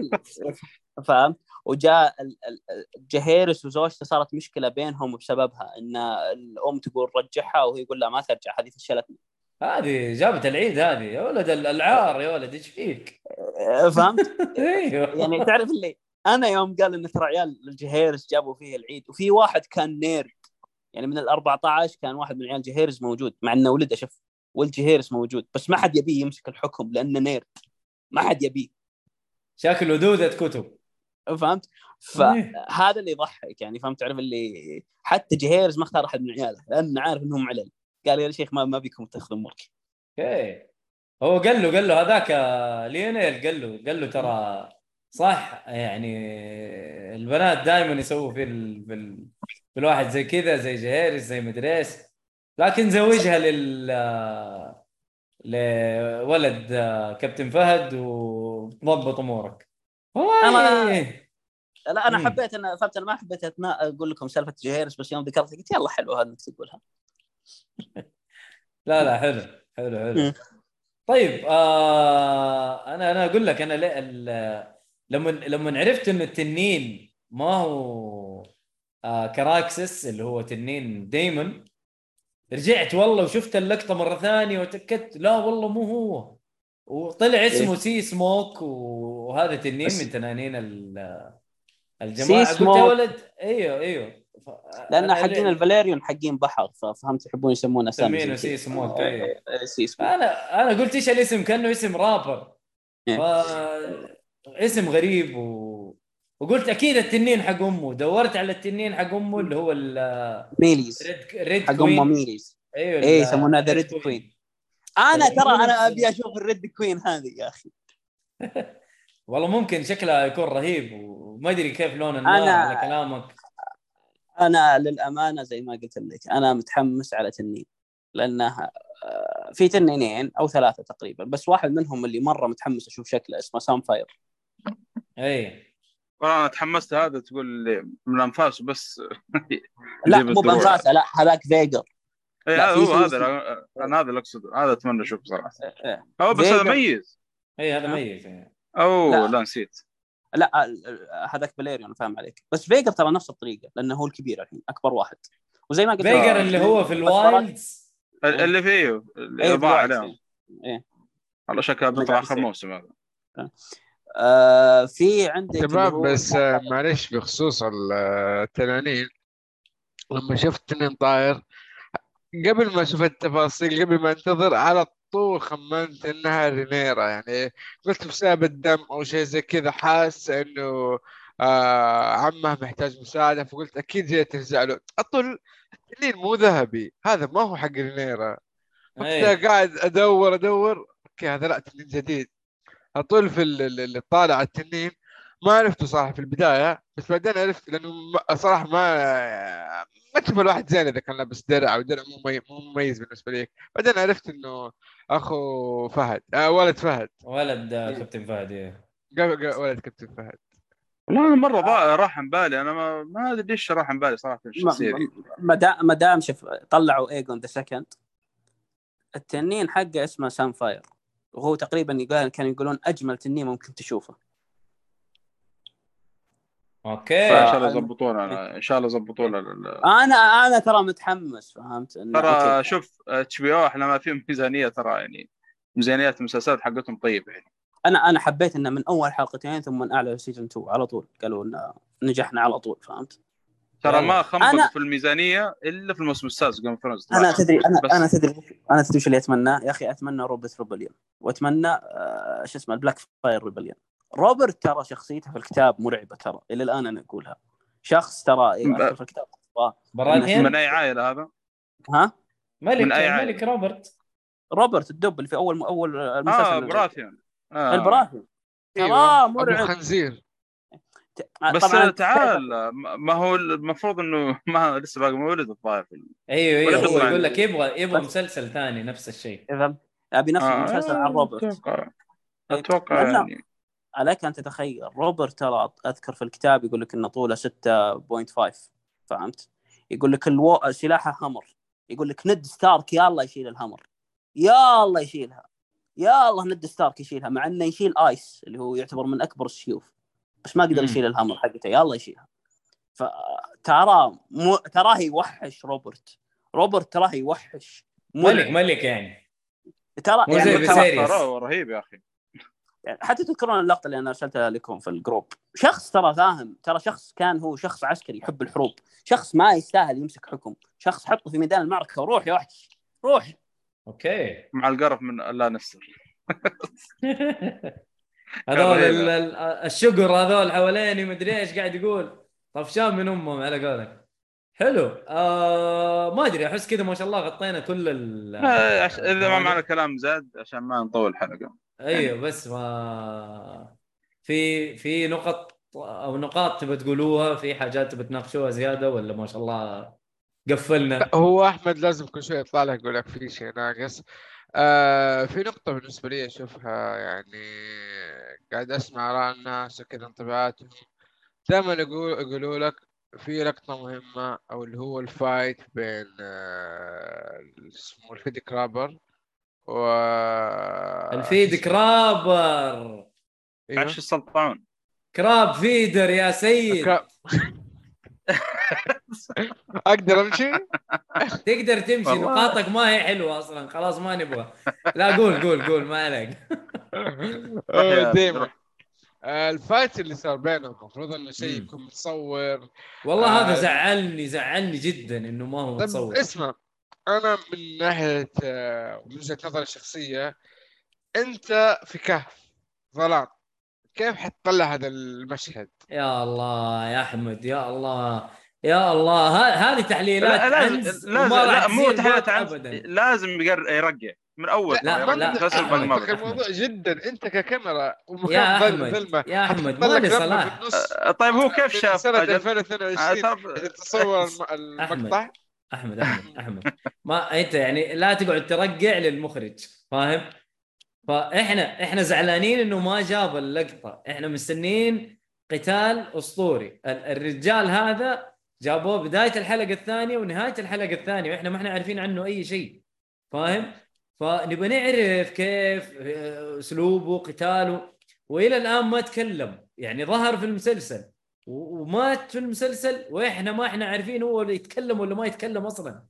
فهمت وجاء ال- ال- جهيرس وزوجته صارت مشكلة بينهم بسببها إن الأم تقول رجعها وهي يقول لا ما ترجع هذه فشلتني هذه جابت العيد هذه يا ولد الألعار يا ولد إيش فيك؟ فهمت؟ أيوه يعني تعرف اللي أنا يوم قال إن ترى عيال الجهيرس جابوا فيه العيد وفي واحد كان nerd يعني من ال 14 كان واحد من عيال جهيرس موجود مع إنه ولده شوف ولد جهيرس موجود بس ما حد يبيه يمسك الحكم لأنه nerd ما حد يبيه شكله دودة كتب فهمت؟ إيه. فهذا اللي يضحك يعني فهمت تعرف اللي حتى جهيرز ما اختار أحد من عياله لأنه عارف إنهم علل قال يا شيخ ما ما بيكم تاخذون ملك okay هو قال له قال له هذاك ليونيل قال له قال له ترى صح يعني البنات دائما يسووا في ال... في, ال... في الواحد زي كذا زي جهيرس زي مدري إيش لكن زوجها لل لولد كابتن فهد وضبط أمورك والله لا أنا مم. حبيت أنا فهمت أنا ما حبيت. أقول لكم سالفة جهيرز بس يوم ذكرت قلت يلا حلو هذا إنك تقولها لا لا حلو حلو حلو. طيب آه أنا أنا أقول لك أنا لما لما عرفت إنه التنين ما هو آه كراكسس اللي هو تنين دايمون رجعت والله وشفت اللقطة مرة ثانية وتأكدت لا والله مو هو. وطلع اسمه سي سموك وهذا تنين من تنانين ال- الجماعة. سي قلت يا. ولد أيوه أيوه. لأن حقين ليه- الفاليريون حقين بحر ففهمت يحبون يسمون أسامي مسمينه زي سي أيوه. آه، سي سموك أنا أنا قلت إيش الاسم؟ كأنه اسم رابر. إيه. ف... اسم غريب و... وقلت أكيد التنين حق أمه. دورت على التنين حق أمه اللي هو ال red ميليز. red حق queen امه ميليز. أيوه إيه ال- يسمونها the red queen أنا ترى أنا أبي أشوف ال red queen هذه يا أخي. والله ممكن شكلها يكون رهيب وما أدري كيف لون النار أنا- على كلامك. أنا للأمانة زي ما قلت لك أنا متحمس على تنين لأنه آه، في تنينين أو ثلاثة تقريبا بس واحد منهم اللي مرة متحمس أشوف شكله اسمه سام فاير إي والله أنا تحمست هذا تقول من أنفاس بس لا مو. بأنفاسه لا هذاك فيجر إي هذا هو. هذا أنا هذا اللي أقصده هذا أتمنى أشوفه صراحة إيه. هو بس هذا. ميز إي هذا ها؟ ميت يعني. أو لا. لا, نسيت لا ال- ال- هذاك بليريون فاهم عليك. بس فيغار ترى نفس الطريقة لأنه هو الكبير الحين أكبر واحد. وزي ما قلت فيغار اللي هو في ال wilds ال- اللي فيه اللي إيه ضاع. عليهم إيه والله شكله بيطلع آخر. موسم هذا. آه في عندك اللي شباب بس آه، معلش بخصوص ال- آه، التنانين. لما شفت تنين طاير قبل ما أشوف التفاصيل قبل ما أنتظر على طول خمنت إنها رينيرا يعني قلت بسبب الدم أو شيء زي كذا حاس إنه آه عمه محتاج مساعدة فقلت أكيد هي ترجع له. اطول التنين مو ذهبي هذا ما هو حق رينيرا إيه. وقتها قاعد أدور أدور okay هذا لا تنين جديد. اطول في ال- ال- اللي طالع التنين ما عرفته صراحة في البداية بس بعدين عرفت لأنه صراحة ما ما تشوف الواحد زين إذا كان لابس درع أو درع مو مي- مو مميز بالنسبة لي. بعدين عرفت إنه أخو فهد آه ولد فهد. ولد آه، كابتن فهد إيه. قبل قبل- ولد كابتن فهد. والله أنا مرة ضاع راح عن بالي أنا ما ما أدري ليش راح عن بالي صراحة الشخصيه دي ما دام ما دام شوف طلعوا إيجون the second. التنين حقه اسمه سن فاير وهو تقريبا يقال كانوا يقولون أجمل تنين ممكن تشوفه. okay ان ف- شاء الله يضبطونا أنا- إن شاء الله يضبطونا ال- أنا أنا ترى متحمس فهمت ترى okay. شوف HBO إحنا ما فيهم ميزانية ترى يعني ميزانيات المسلسلات حقتهم طيبه يعني أنا أنا حبيت إنه من أول حلقتين ثم من أعلى season 2 على طول قالوا إنه نجحنا على طول فهمت ترى. ما خنبقوا أنا- في الميزانية إلا في الموسم السادس جيم ثرونز أنا تدري أنا بس. أنا تدري أنا تدري وش اللي أتمناه يا أخي أتمنى Robert's Rebellion وأتمنى آه شو اسمه ال Blackfyre Rebellion روبرت ترى شخصيته في الكتاب مرعبة ترى إلى الآن أنا أقولها. شخص ترى إيه، في الكتاب. من أي عائلة هذا؟ ها؟ ملك من أي عائلة؟ ملك روبرت. روبرت الدب اللي في أول أول المسلسل آه براثيون آه. البراثيون ترى أيوة. أبو مرعب خنزير بس طبعاً تعال ما هو المفروض إنه ما لسه باقي مولد الظاهر أيوه أيوه هو يقول لك. يبغى يبغى بس- مسلسل ثاني نفس الشيء. إذا أبي نفس المسلسل عن روبرت. أتوقع أتوقع لأن- يعني عليك أن تتخيل. روبرت ترى أذكر في الكتاب يقول لك ان طوله 6.5 فهمت؟ يقول لك ألو... سلاحه همر يقول لك ند ستارك يا الله يشيل الهمر يا الله يشيلها. يا الله ند ستارك يشيلها مع إنه يشيل آيس اللي هو يعتبر من أكبر السيوف. بس ما قدر. يشيل الهمر حقته يا الله يشيلها. فترى م... تراه يوحش روبرت. روبرت تراه يوحش. ملك. ملك. يعني. ترى يعني رهيب يا أخي. يعني حتى تذكرون اللقطة اللي أنا أرسلتها لكم في ال group. شخص ترى فاهم ترى شخص كان هو شخص عسكري يحب الحروب شخص ما يستاهل يمسك حكم شخص حطه في ميدان المعركة وروح يا وحش روح. okay. مع القرف من لانستر هذول الشقر هذول حواليني مدري إيش قاعد يقول. طفشان من أمهم على قولك؟ حلو. آه ما أدري أحس كذا ما شاء الله غطينا كل ال إذا ما معنا كلام زاد عشان ما نطول الحلقة أيوه بس ما في في نقط أو نقاط تبى تقولوها؟ في حاجات تبى تناقشوها زيادة ولا ما شاء الله قفلنا؟ هو أحمد لازم كل شوي يطلع لك يقول لك في شيء ناقص. آه في نقطة بالنسبة لي أشوفها يعني قاعد أسمع آراء الناس وكذا انطباعاتهم. دائما يقول يقولوا لك في لقطة مهمة أو اللي هو الفايت بين آه اسمه ال feedy crabber و ال feed crabber أيوه. عش السلطعون crab feeder يا سيد أقدر أمشي؟ تقدر تمشي. نقاطك ما هي حلوة أصلا خلاص ما نبغى لا قول قول قول ما عليك آه، آه، ال fight اللي صار بينهم المفروض إنه شيء. يكون متصور والله آه. هذا زعلني زعلني جدا إنه ما هو طيب متصور اسمع أنا من ناحية آه، من وجهة نظري الشخصية أنت في كهف ظلام. كيف حتطلع هذا المشهد؟ يا الله يا أحمد يا الله يا الله. هذه تحليلات لا لازم لازم لا مو تحليلات ابدا. لازم يرقع. من أول. لا،. لا، أحمد، ما بقى. الموضوع جدا. أنت ككاميرا. يا ظلمة. يا ماني لك لمبة صلاح. طيب هو كيف شاف سنة أجل؟ 2022 آه، إذا طب- تصور الم- المقطع. أحمد أحمد أحمد. ما أنت يعني لا تقعد ترقع للمخرج فاهم؟ فإحنا إحنا زعلانين إنه ما جاب اللقطة، إحنا مستنيين قتال أسطوري، ال- الرجال هذا جابوه بداية الحلقة الثانية ونهاية الحلقة الثانية وإحنا ما إحنا عارفين عنه أي شيء فاهم؟ فنبغى نعرف كيف آه، أسلوبه قتاله. وإلى الآن ما تكلم. يعني ظهر في المسلسل. ومات في المسلسل وإحنا ما إحنا عارفين هو اللي يتكلم ولا ما يتكلم أصلا.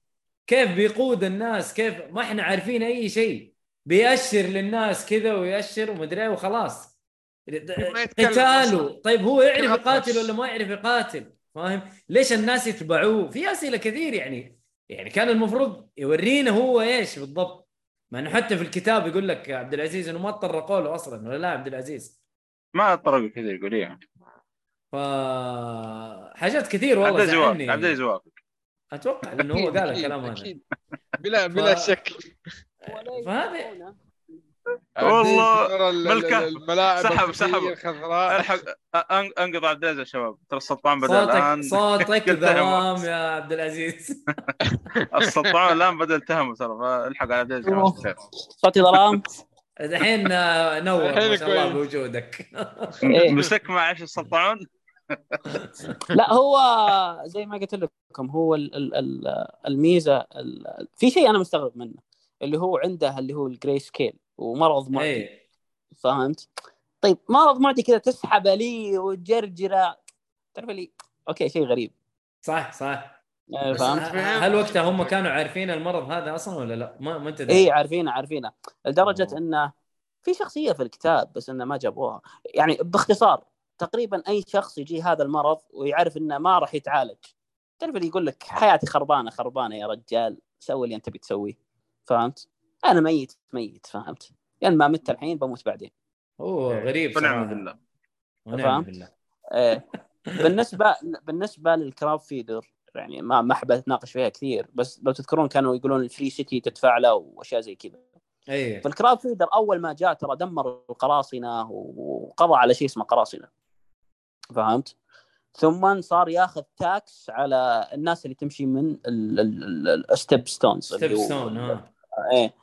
كيف بيقود الناس؟ كيف ما إحنا عارفين أي شيء. بيأشر للناس كذا ويأشر ومدري إيه وخلاص. ما قتاله. طيب هو يعرف يقاتل. ولا ما يعرف يقاتل؟ فاهم؟ ليش الناس يتبعوه؟ في أسئلة كثير يعني. يعني كان المفروض يورينا هو إيش بالضبط. مع إنه حتى في الكتاب يقول لك عبد العزيز إنه ما تطرقوا له أصلا ولا لا عبد العزيز؟ ما طرقوا كذا يقول إيه ف حاجات كثير عبد والله العزيز يوافق زعلني. عبد العزيز يوافق أتوقع إنه هو قال الكلام هذا. بلا بلا شك. فهذا والله الملاعب سحب- سحب. الخضراء الحق أن- انقذ عبد العزيز يا شباب. ترى السلطان بدأ صوتك الآن. صوتك ذوام يا عبد العزيز. السلطان الآن بدأ يتهمه ترى فالحق على عبد العزيز. صوتي ظلام الحين آه، نور ما شاء الله. بوجودك. إيه. مسك مع إيش السلطان؟ لا هو زي ما قلت لكم هو ال- ال- ال- الميزة ال- في شيء أنا مستغرب منه اللي هو عنده اللي هو ال greyscale ومرض معدي اي فهمت؟ طيب مرض معدي كذا تسحب لي وتجرجره تعرف لي أوكي شيء غريب صح صح بس فهمت؟ هل وقتها هم كانوا عارفين المرض هذا أصلا ولا لا؟ ما ما أنت. اي عارفينه عارفينه لدرجة. إنه في شخصية في الكتاب بس إنه ما جابوها يعني باختصار تقريبا أي شخص يجي هذا المرض ويعرف إنه ما راح يتعالج. تعرف اللي يقول لك حياتي خربانة خربانة يا رجال سوي اللي أنت بتسويه فهمت؟ أنا ميت ميت فهمت؟ يعني ما مت الحين بموت بعدين. هو غريب ونعم بالله. ونعم؟ بالله. إيه. بالنسبة بالنسبة لل Crab Feeder يعني ما ما أحب أتناقش فيها كثير بس لو تذكرون كانوا يقولون ال Free City تدفع له وأشياء زي كذا. اي فال Crab Feeder أول ما جاء ترى دمر القراصنة وقضى على شيء اسمه قراصنة. فهمت؟ ثم صار ياخذ tax على الناس اللي تمشي من ال Stepstones Stepstone ها إيه.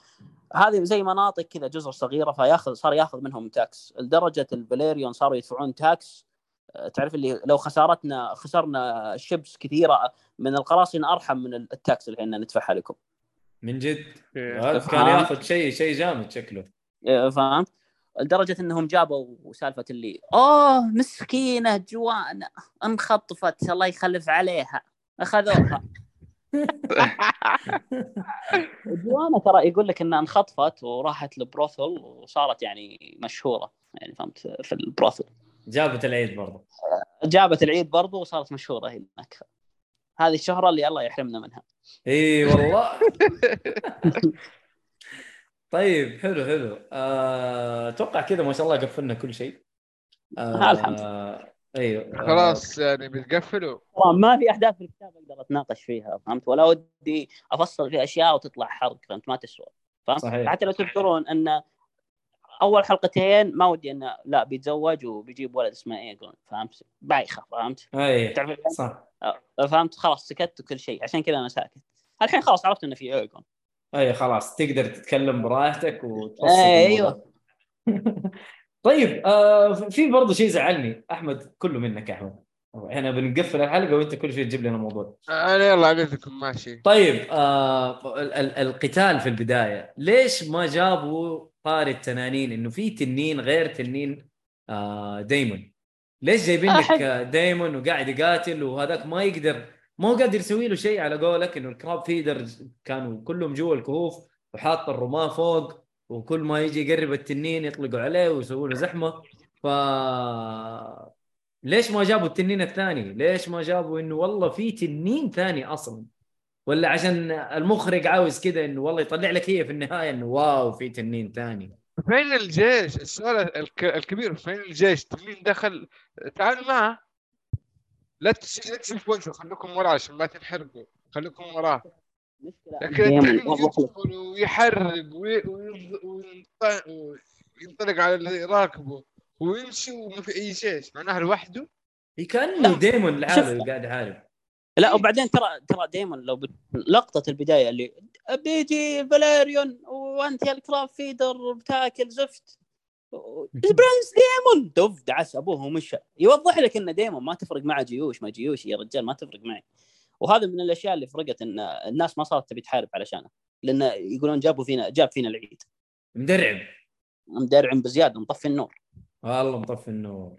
هذه زي مناطق كذا جزر صغيرة فياخذ صار ياخذ منهم tax لدرجة الفاليريون صاروا يدفعون tax آه، تعرف اللي لو خسارتنا خسرنا ships كثيرة من القراصنة أرحم من ال tax اللي إحنا ندفعها لكم. من جد؟ إيه. هذا كان ياخذ شيء شيء جامد شكله. إيه، فهمت؟ لدرجة إنهم جابوا سالفة اللي أوه مسكينة جوانا انخطفت الله يخلف عليها أخذوها. جوانا ترى يقول لك إنها انخطفت وراحت لبروثل وصارت يعني مشهورة يعني فهمت في البروثل. جابت العيد برضه جابت العيد برضو وصارت مشهورة هناك. هذه الشهرة اللي الله يحرمنا منها. إي والله. طيب حلو حلو. آه، أتوقع كذا ما شاء الله قفلنا كل شيء. آه الحمد أيوه آه، خلاص يعني بتقفلوا. ما في أحداث في الكتاب أقدر أتناقش فيها فهمت؟ ولا ودي أفصل في أشياء وتطلع حرق فهمت؟ ما تسوى. فهمت؟ صحيح. حتى لو تذكرون أن أول حلقتين ما ودي انه لا بيتزوج وبيجيب ولد اسمه ايجون فهمت؟ بايخة فهمت؟ أي تعرف؟ صح. فهمت؟ خلاص سكت وكل شيء. عشان كذا أنا ساكت. الحين خلاص عرفت إنه في ايجون اي خلاص تقدر تتكلم براحتك وتفصل إيه، الموضوع. طيب آه في برضه شيء زعلني أحمد كله منك يا أحمد. إحنا بنقفل الحلقة وأنت كل شوي تجيب لنا موضوع. أنا يلا عندكم ماشي. طيب آه ال- ال- القتال في البداية. ليش ما جابوا طاري التنانين؟ إنه في تنين غير تنين آه دايمون ليش جايبين لك أحب- آه، دايمون وقاعد يقاتل وهذاك ما يقدر ما هو قادر يسوي له شيء على قولك إنه الكراب فيدر كانوا كلهم جوا الكهوف وحاط الرماة فوق وكل ما يجي يقرب التنين يطلقوا عليه ويسووا له زحمة ف ليش ما جابوا التنين الثاني؟ ليش ما جابوا إنه والله في تنين ثاني أصلا؟ ولا عشان المخرج عاوز كذا إنه والله يطلع لك هي في النهاية إنه واو في تنين ثاني فين الجيش؟ السؤال الك... الكبير فين الجيش؟ مين دخل؟ تعالوا معه لا تش- لا تشوف وجهه خليكم وراه عشان ما تنحرقوا. خليكم وراه. لكن دايماً. يدخل ويحرق وي- وينط- وينط- وينطلق على اللي راكبه ويمشي وما في أي جيش معناها لوحده؟ كانه ديمون شوف. قاعد يحارب. لا وبعدين ترى ترى دائما لو بت... لقطة البداية اللي بيجي فاليريون وانت يا ال Crab Feeder بتاكل زفت ال prince ديمون. دف دعس أبوه ومشى. يوضح لك إن ديمون ما تفرق معه جيوش. ما جيوش يا رجال ما تفرق معي. وهذا من الأشياء اللي فرقت إن الناس ما صارت تبي تحارب علشانه. لأن يقولون جابوا فينا جاب فينا العيد. مدرعم. مدرعم بزياده مطفي النور. والله مطفي النور.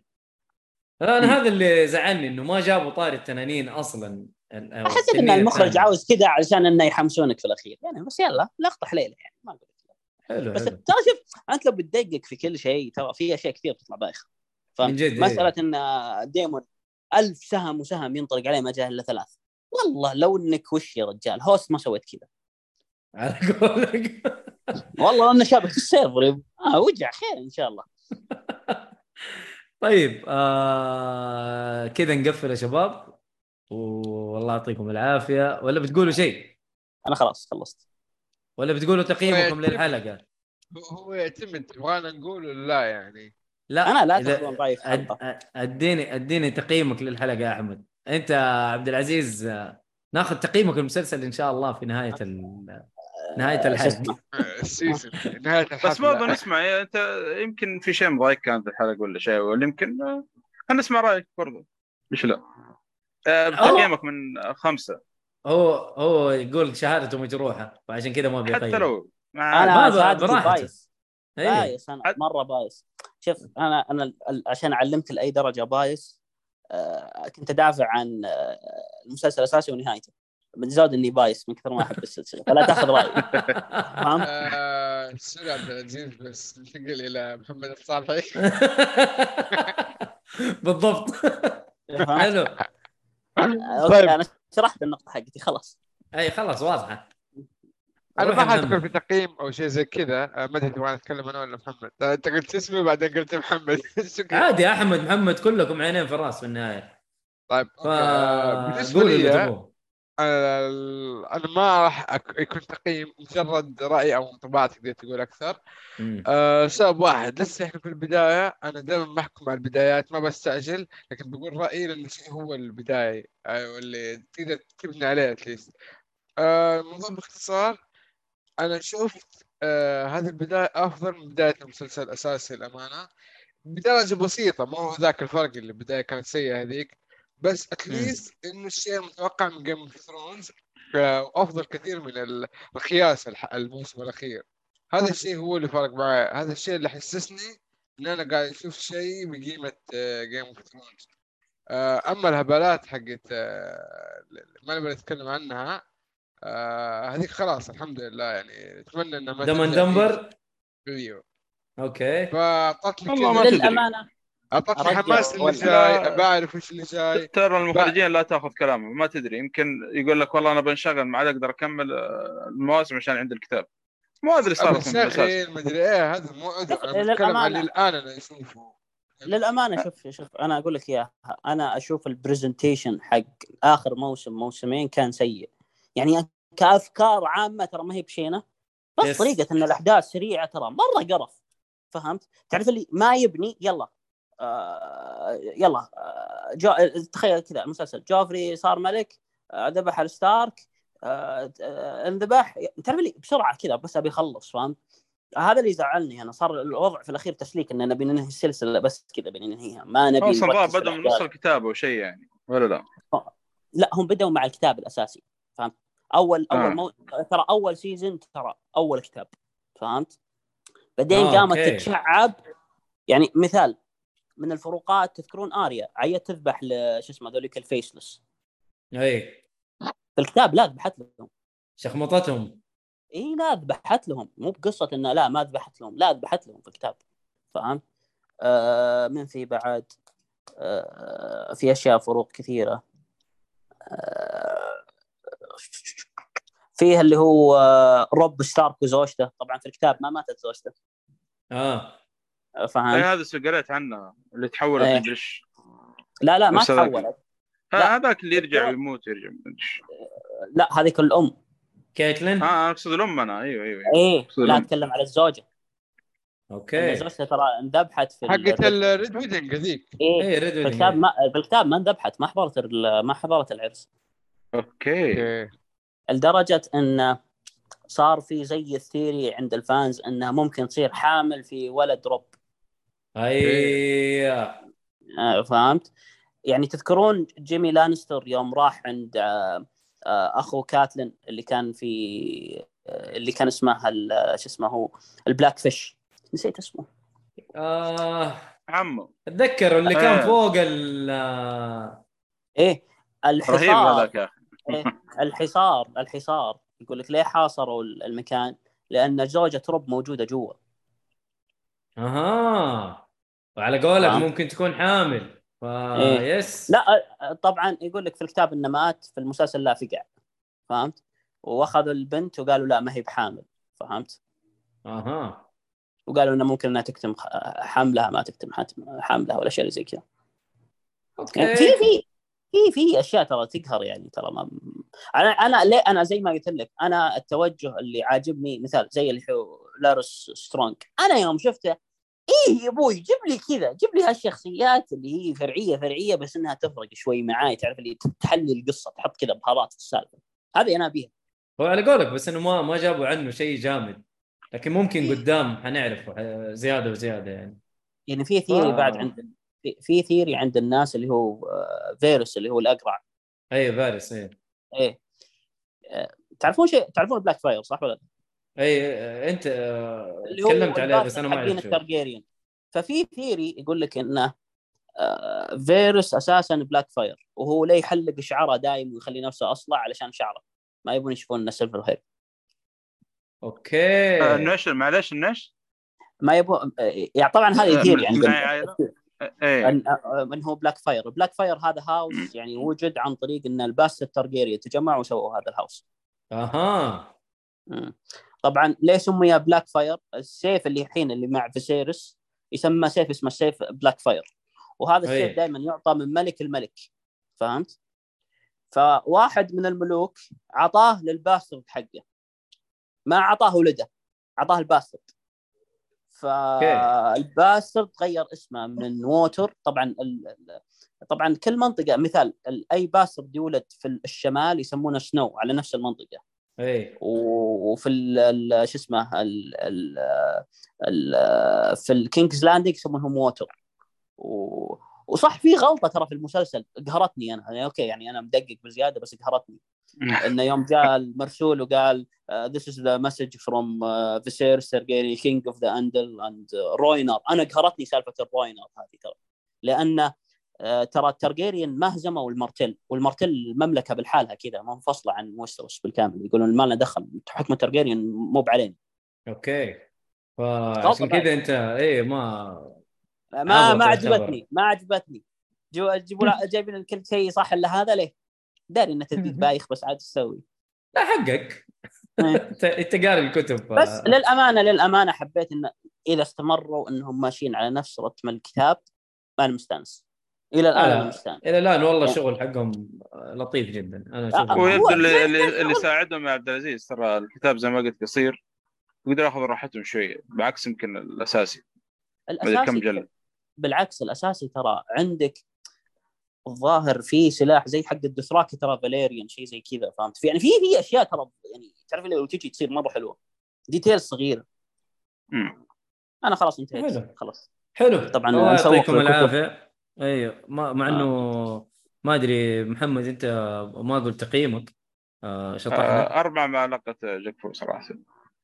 أنا هذا اللي زعلني إنه ما جابوا طاري التنانين أصلا. حسيت إن المخرج. عاوز كذا علشان إنه يحمسونك في الأخير. يعني بس يلا لقطة حليلة يعني ما أقول. حلو بس ترى شوف أنت لو بتدقق في كل شيء ترى في أشياء كثير تطلع بايخة. من جد، إيه. إن ديمون ألف سهم وسهم ينطلق عليه ما جاه الا ثلاث والله لو إنك وش يا رجال host ما سويت كذا. على قولك. والله انه شابك في ال server آه وجع خير إن شاء الله. طيب آه كذا نقفل يا شباب. والله يعطيكم العافية. ولا بتقولوا شيء؟ أنا خلاص خلصت. ولا بتقولوا تقييمكم. للحلقة؟ هو- يعتمد تبغانا نقول ولا لا يعني؟ لا أنا لا تاخذون رايي في اديني أديني تقييمك للحلقة يا أحمد. أنت يا عبد العزيز آه، ناخذ تقييمك للمسلسل إن شاء الله في نهاية ال... نهاية شو الحلقة. اسمه؟ آه، السيزون نهاية الحلقة. بس برضه نسمع. يعني أنت يمكن في شيء مضايق كان في الحلقة ولا شيء ولا يمكن آه، خلينا نسمع رأيك برضه ليش لا؟ آه، تقييمك من آه، خمسة. هو هو يقول شهادته مجروحه فعشان كذا ما بيقيم حتى لو مع ما أنا شهادتي. bias أيوه. bias أنا مرة bias شوف أنا أنا ال- عشان علمت لأي درجة bias آه، كنت أدافع عن آه، المسلسل الأساسي ونهايته من زود إني bias من كثر ما أحب السلسلة فلا تأخذ رأيي فهمت؟ آه، السؤال عبد العزيز بس ننتقل إلى محمد الصالحي بالضبط فهمت؟ حلو أوكي طيب. أنا شرحت النقطة حقتي خلاص. أي خلاص واضحة. أنا ما محمد. في تقييم أو شيء زي كذا. آه، ما أدري تبغى نتكلم أنا ولا محمد. آه، أنت قلت اسمي وبعدين قلت محمد. شكرا عادي أحمد محمد كلكم عينين في الرأس في النهاية. طيب ف. آه، بالنسبة لي أنا أنا ما راح يكون تقييم مجرد رأي أو انطباع تقدر تقول أكثر. أه سبب واحد لسه إحنا في البداية. أنا دائما بحكم على البدايات ما بستعجل لكن بقول رأيي لأن الشيء هو البداية أيوة اللي تقدر تبني عليه اتليست أه الموضوع باختصار أنا شفت أه هذه البداية أفضل من بداية المسلسل الأساسي الامانه بدرجه بسيطة ما هو ذاك الفرق اللي البداية كانت سيئة هذيك. بس at least إنه الشيء المتوقع من Game of Thrones وافضل كثير من ال- القياس الح- الموسم الأخير. هذا الشيء هو اللي فرق معي هذا الشيء اللي حسسني إن أنا قاعد أشوف شيء بقيمة Game of Thrones أما الهبالات حقت آه، ما نبغى نتكلم عنها آه، هذيك خلاص الحمد لله يعني. أتمنى إنها ما دم دمبر؟ أيوه أوكي. فاعطتني. للأمانة. أرجع حماس اللي جاي بعرف وش اللي جاي. ترى المخرجين لا تأخذ كلامه ما تدري يمكن يقول لك والله أنا بنشغل ما عاد أقدر أكمل آه، المواسم عشان عندي الكتاب. ما أدري صار شغل مدري إيه هذا مو عذر. أنا بتكلم عن للأمانة. الان أنا أشوفه. للأمانة شوف شوف أنا أقول لك إياها. أنا أشوف ال presentation حق آخر موسم موسمين كان سيء. يعني كأفكار عامة ترى ما هي بشينة. بس yes. طريقة إن الأحداث سريعة ترى مرة قرف. فهمت؟ تعرف اللي ما يبني؟ يلا. يلا آه جو تخيل كذا المسلسل جوفري صار ملك آه ذبح الستارك آه آه، انذبح تعرف اللي بسرعة كذا بس أبي أخلص فهمت؟ هذا اللي يزعلني أنا صار الوضع في الأخير تسليك اننا نبي ننهي السلسلة بس كذا بننهيها ما نبي في بدأوا من. نص الكتاب أو شيء يعني ولا لا؟ لا هم بدأوا مع الكتاب الأساسي فهمت؟ أول أول آه. مو... ترى أول season ترى أول كتاب فهمت؟ بعدين آه، قامت. تتشعب يعني مثال من الفروقات تذكرون آريا؟ عيت تذبح شو اسمه ذوليك ال Faceless إي. في الكتاب لا ذبحت لهم. شخمطتهم. إي لا ذبحت لهم. مو بقصة إنه لا ما ذبحت لهم. لا ذبحت لهم في الكتاب. فهمت؟ آه من في بعد؟ آه في أشياء فروق كثيرة. آه فيه اللي هو آه، روب ستارك وزوجته. طبعا في الكتاب ما ماتت زوجته. آه. اي فهمت؟ هذا قريت عنه اللي تحولت إيه. مدري إيش لا لا ما تحولت. هذاك اللي يرجع ويموت يرجع مدري إيش. لا هذيك الام كيتلين؟ آه أقصد الأم أنا. أيوه أيوه إيه أقصد لا الأم. أتكلم على الزوجة. أوكي. زوجته ترى انذبحت في حقت ال red wedding هذيك. إيه. اي red في الكتاب ما في الكتاب ما انذبحت ما حضرت ال- ما حضرت العرس. أوكي. أوكي. لدرجة انه صار في زي ال theory عند ال fans إنها ممكن تصير حامل في ولد روب اي آه، فهمت؟ يعني تذكرون جيمي لانستر يوم راح عند آه، آه، أخو كاتلين اللي كان في اللي كان اسمه شو اسمه هو؟ البلاك فيش. نسيت اسمه. آه عمو. أتذكر اللي كان آه. فوق ال إيه رهيب الحصار هذاك يا أخي. إيه، الحصار الحصار. يقول لك ليه حاصروا المكان؟ لأن زوجة روب موجودة جوا. أها. وعلى قولك آه. ممكن تكون حامل. ف... إيه. yes لا طبعا يقول لك في الكتاب إنه مات في المسلسل لا فقع فهمت؟ وأخذوا البنت وقالوا لا ما هي بحامل. فهمت؟ أها. وقالوا إنه ممكن إنها تكتم حملها ما تكتم حملها ولا شيء زي كذا. يعني في أوكي في في في أشياء ترى تقهر يعني ترى ما أنا أنا ليه أنا زي ما قلت لك أنا التوجه اللي عاجبني مثال زي اللي هو لارس سترونج. أنا يوم شفته إيه يا أبوي جيب لي كذا جيب لي هالشخصيات اللي هي فرعية فرعية بس إنها تفرق شوي معاي تعرف اللي تحلي القصة تحط كذا بهارات في السالفة. هذه أنا أبيها. هو على قولك بس إنه ما ما جابوا عنه شيء جامد. لكن ممكن قدام حنعرف آه، زيادة وزيادة يعني. يعني في theory آه. بعد عند في- theory عند الناس اللي هو آه، فيروس اللي هو الأقرع. اي فارس اي إيه. آه، تعرفون شيء تعرفون بلاك فاير صح ولا لا؟ أي أنت آه، تكلمت عليه بس أنا ما أعرف شو. التارجيريان. ففي theory يقول لك إنه آه، فيروس أساسا بلاك فاير وهو ليه يحلق شعره دايم ويخلي نفسه أصلع علشان شعره. ما يبون يشوفون إنه silver hair أوكي. آه، النش معلش النش ما يبون آه، يعني طبعا هذه theory عائلة؟ إيه. من هو بلاك فاير بلاك فاير هذا house يعني وجد عن طريق إن الباس التارجيريان تجمعوا وسووا هذا ال house أها. طبعا ليه سمي بلاك فاير؟ السيف اللي الحين اللي مع فيسيرس يسمى سيف اسمه سيف بلاك فاير وهذا السيف أي. دائما يعطى من ملك الملك فهمت؟ فواحد من الملوك عطاه لل bastard حقه ما عطاه ولده عطاه ال bastard فال bastard غير اسمه من ووتر طبعا طبعا كل منطقة مثال ال- أي bastard يولد في الشمال يسمونه سنو على نفس المنطقة اي و- وفي ال شو اسمه ال ال ال في الكينجز لاندنج يسمونهم ووتر و... وصح في غلطة ترى في المسلسل قهرتني أنا. يعني أوكي يعني أنا مدقق بزيادة بس قهرتني. إنه يوم جاء المرسول وقال this is the message from uh, Viserys Targaryen king of the Andal and uh, Rhoynar أنا قهرتني سالفة الروينر هذه ترى. لأن آه، ترى الترجيريان ما هزموا المارتل والمارتل المملكة بالحالها كذا منفصله عن ويستروس بالكامل يقولون ما لنا دخل حكم الترجيريان مو بعلينا. أوكي. فعشان كذا انت اي ما ما ما عجبتني ما عجبتني. جيبوا جايبين كل شيء صح إلا هذا ليه؟ داري انه تدقيق بايخ بس عاد إيش تسوي؟ لا حقك. انت أنت قاري الكتب بس للأمانة للأمانة حبيت انه إذا استمروا إنهم ماشيين على نفس رتم الكتاب أنا مستانس. إلى الآن لا. أنا مستانس إلى الآن والله الشغل حقهم لطيف جدا. أنا أشوف آه، ويبدو اللي, اللي, اللي. ساعدهم يا عبد العزيز ترى الكتاب زي ما قلت قصير يقدر ياخذ راحتهم شوية بعكس يمكن الأساسي. مدري كم الأساسي جلد؟ بالعكس الأساسي ترى عندك الظاهر في سلاح زي حق الدثراكي ترى فاليريان شيء زي كذا فهمت؟ في يعني في في أشياء ترى يعني تعرف اللي لو تجي تصير مرة حلوة. ديتيل صغيرة. مم. أنا خلاص انتهيت. خلاص. حلو. طبعاً الله نسوق يعطيكم. العافية. أيوه ما مع إنه ما أدري محمد أنت ما قلت تقييمك آه شطحنا. آه، أربعة مع علاقة جاك فور صراحة.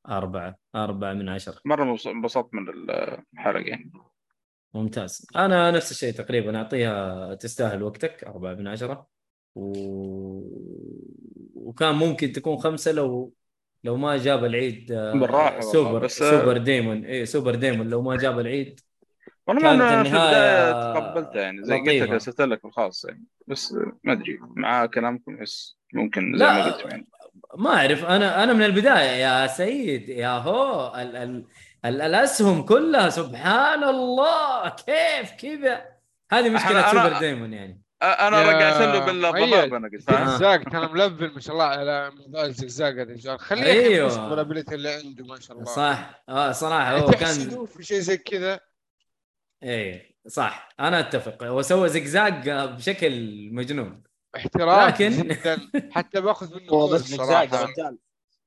أربعة أربعة من عشرة. مرة انبسطت من الحلقة. يعني ممتاز. أنا نفس الشيء تقريبا أعطيها تستاهل وقتك أربعة من عشرة. و... وكان ممكن تكون خمسة لو لو ما جاب العيد آه، بالراحة سوبر بس- سوبر ديمون. اي سوبر ديمون لو ما جاب العيد. والله ما أنا في النهاية البداية تقبلتها يعني زي قلت. لك ارسلت لك الخاص يعني. بس ما أدري مع كلامكم أحس ممكن زي. ما قلت يعني. ما أعرف. أنا أنا من البداية يا سيد يا هو ال ال ال الأسهم كلها سبحان الله. كيف كذا؟ هذه مشكلة أنا- سوبر ديمون يعني. يا رجعت له بالضباب. أنا قلت؟ زقزاق ترى ملفل ما شاء الله على موضوع الزقزاق هذا الرجال خليه الابيلتي اللي عنده ما شاء الله. صح. آه صراحة هو كان في شيء زي كذا؟ إيه صح. أنا أتفق. هو سوى زقزاق بشكل مجنون. احتراف لكن- جدا. حتى بأخذ منه هو بس زقزاق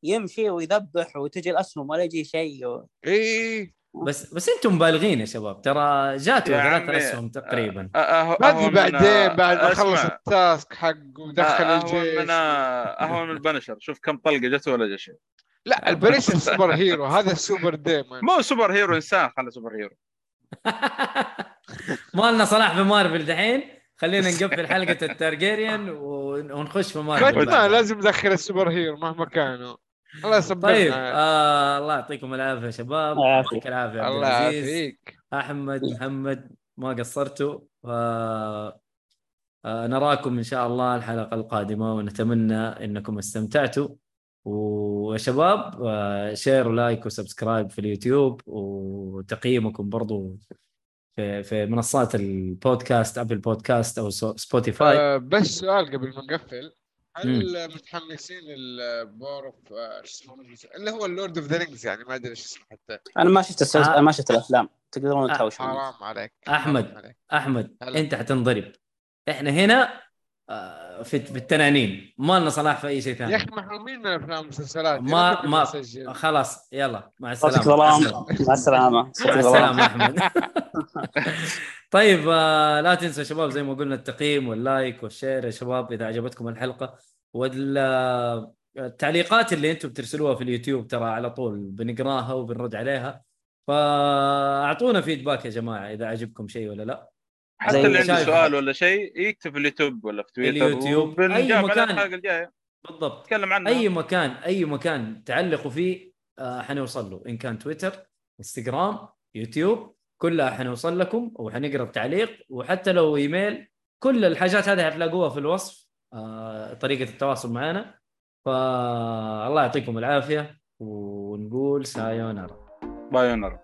يمشي ويذبح وتجي الأسهم ولا يجي شيء و... اي بس بس أنتم مبالغين يا شباب. ترى جاته يا ثلاث أسهم تقريبا. أ- أه- أدري من- بعدين بعد ما خلص ال task حقه ودخل الجيش. من أهون من البنشر. شوف كم طلقة جته ولا جا شيء. لا البريش السوبر هيرو. هذا السوبر ديمون. مو super hero إنسان خلى super hero. ما لنا صلاح في مارفل دحين. خلينا نقفل حلقة التارجيريان ون- ونخش في مارفل. بعدها. لازم ندخل ال super hero مهما كانوا الله يصبرنا. طيب آه الله يعطيكم العافية يا شباب. الله يعافيك. يعطيك العافية الله يعافيك. أحمد محمد ما قصرتوا. آه آه نراكم إن شاء الله الحلقة القادمة ونتمنى إنكم استمتعتوا. ويا شباب آه share و like و subscribe في اليوتيوب وتقييمكم برضو في في منصات البودكاست أبل بودكاست أو سو- سبوتيفاي آه بس سؤال قبل ما نقفل هل متحمسين ال Power of اللي هو ال Lord of the Rings يعني ما أدري إيش اسمه حتى أنا ما شفت السلسله آه. ما شفت الأفلام تقدرون آه، تهاوشون حرام عليك أحمد. حرام عليك. أحمد هلا. أنت حتنضرب إحنا هنا في في التنانين. ما لنا صلاح في أي شيء يا ثاني أخي محرومين من الافلام والمسلسلات ما- ما-. خلاص يلا مع السلامة. مع السلامة. مع السلامة. أحمد. طيب آه، لا تنسوا يا شباب زي ما قلنا التقييم وال like وال share يا شباب إذا عجبتكم الحلقة. والتعليقات اللي أنتم بترسلوها في اليوتيوب ترى على طول بنقراها وبنرد عليها. فأعطونا feedback يا جماعة إذا عجبكم شيء ولا لا. حتى اللي عنده. سؤال ولا شيء يكتب في اليوتيوب ولا في تويتر اليوتيوب، على مكان. الجاية. بالضبط. نتكلم عنها أي مكان أي مكان تعلقوا فيه آه، حنوصل له. إن كان تويتر إنستغرام يوتيوب كلها حنوصل لكم وحنقرأ التعليق وحتى لو إيميل كل الحاجات هذه حتلاقوها في الوصف آه، طريقة التواصل معنا. فالله يعطيكم العافية ونقول سايونارا. بايونر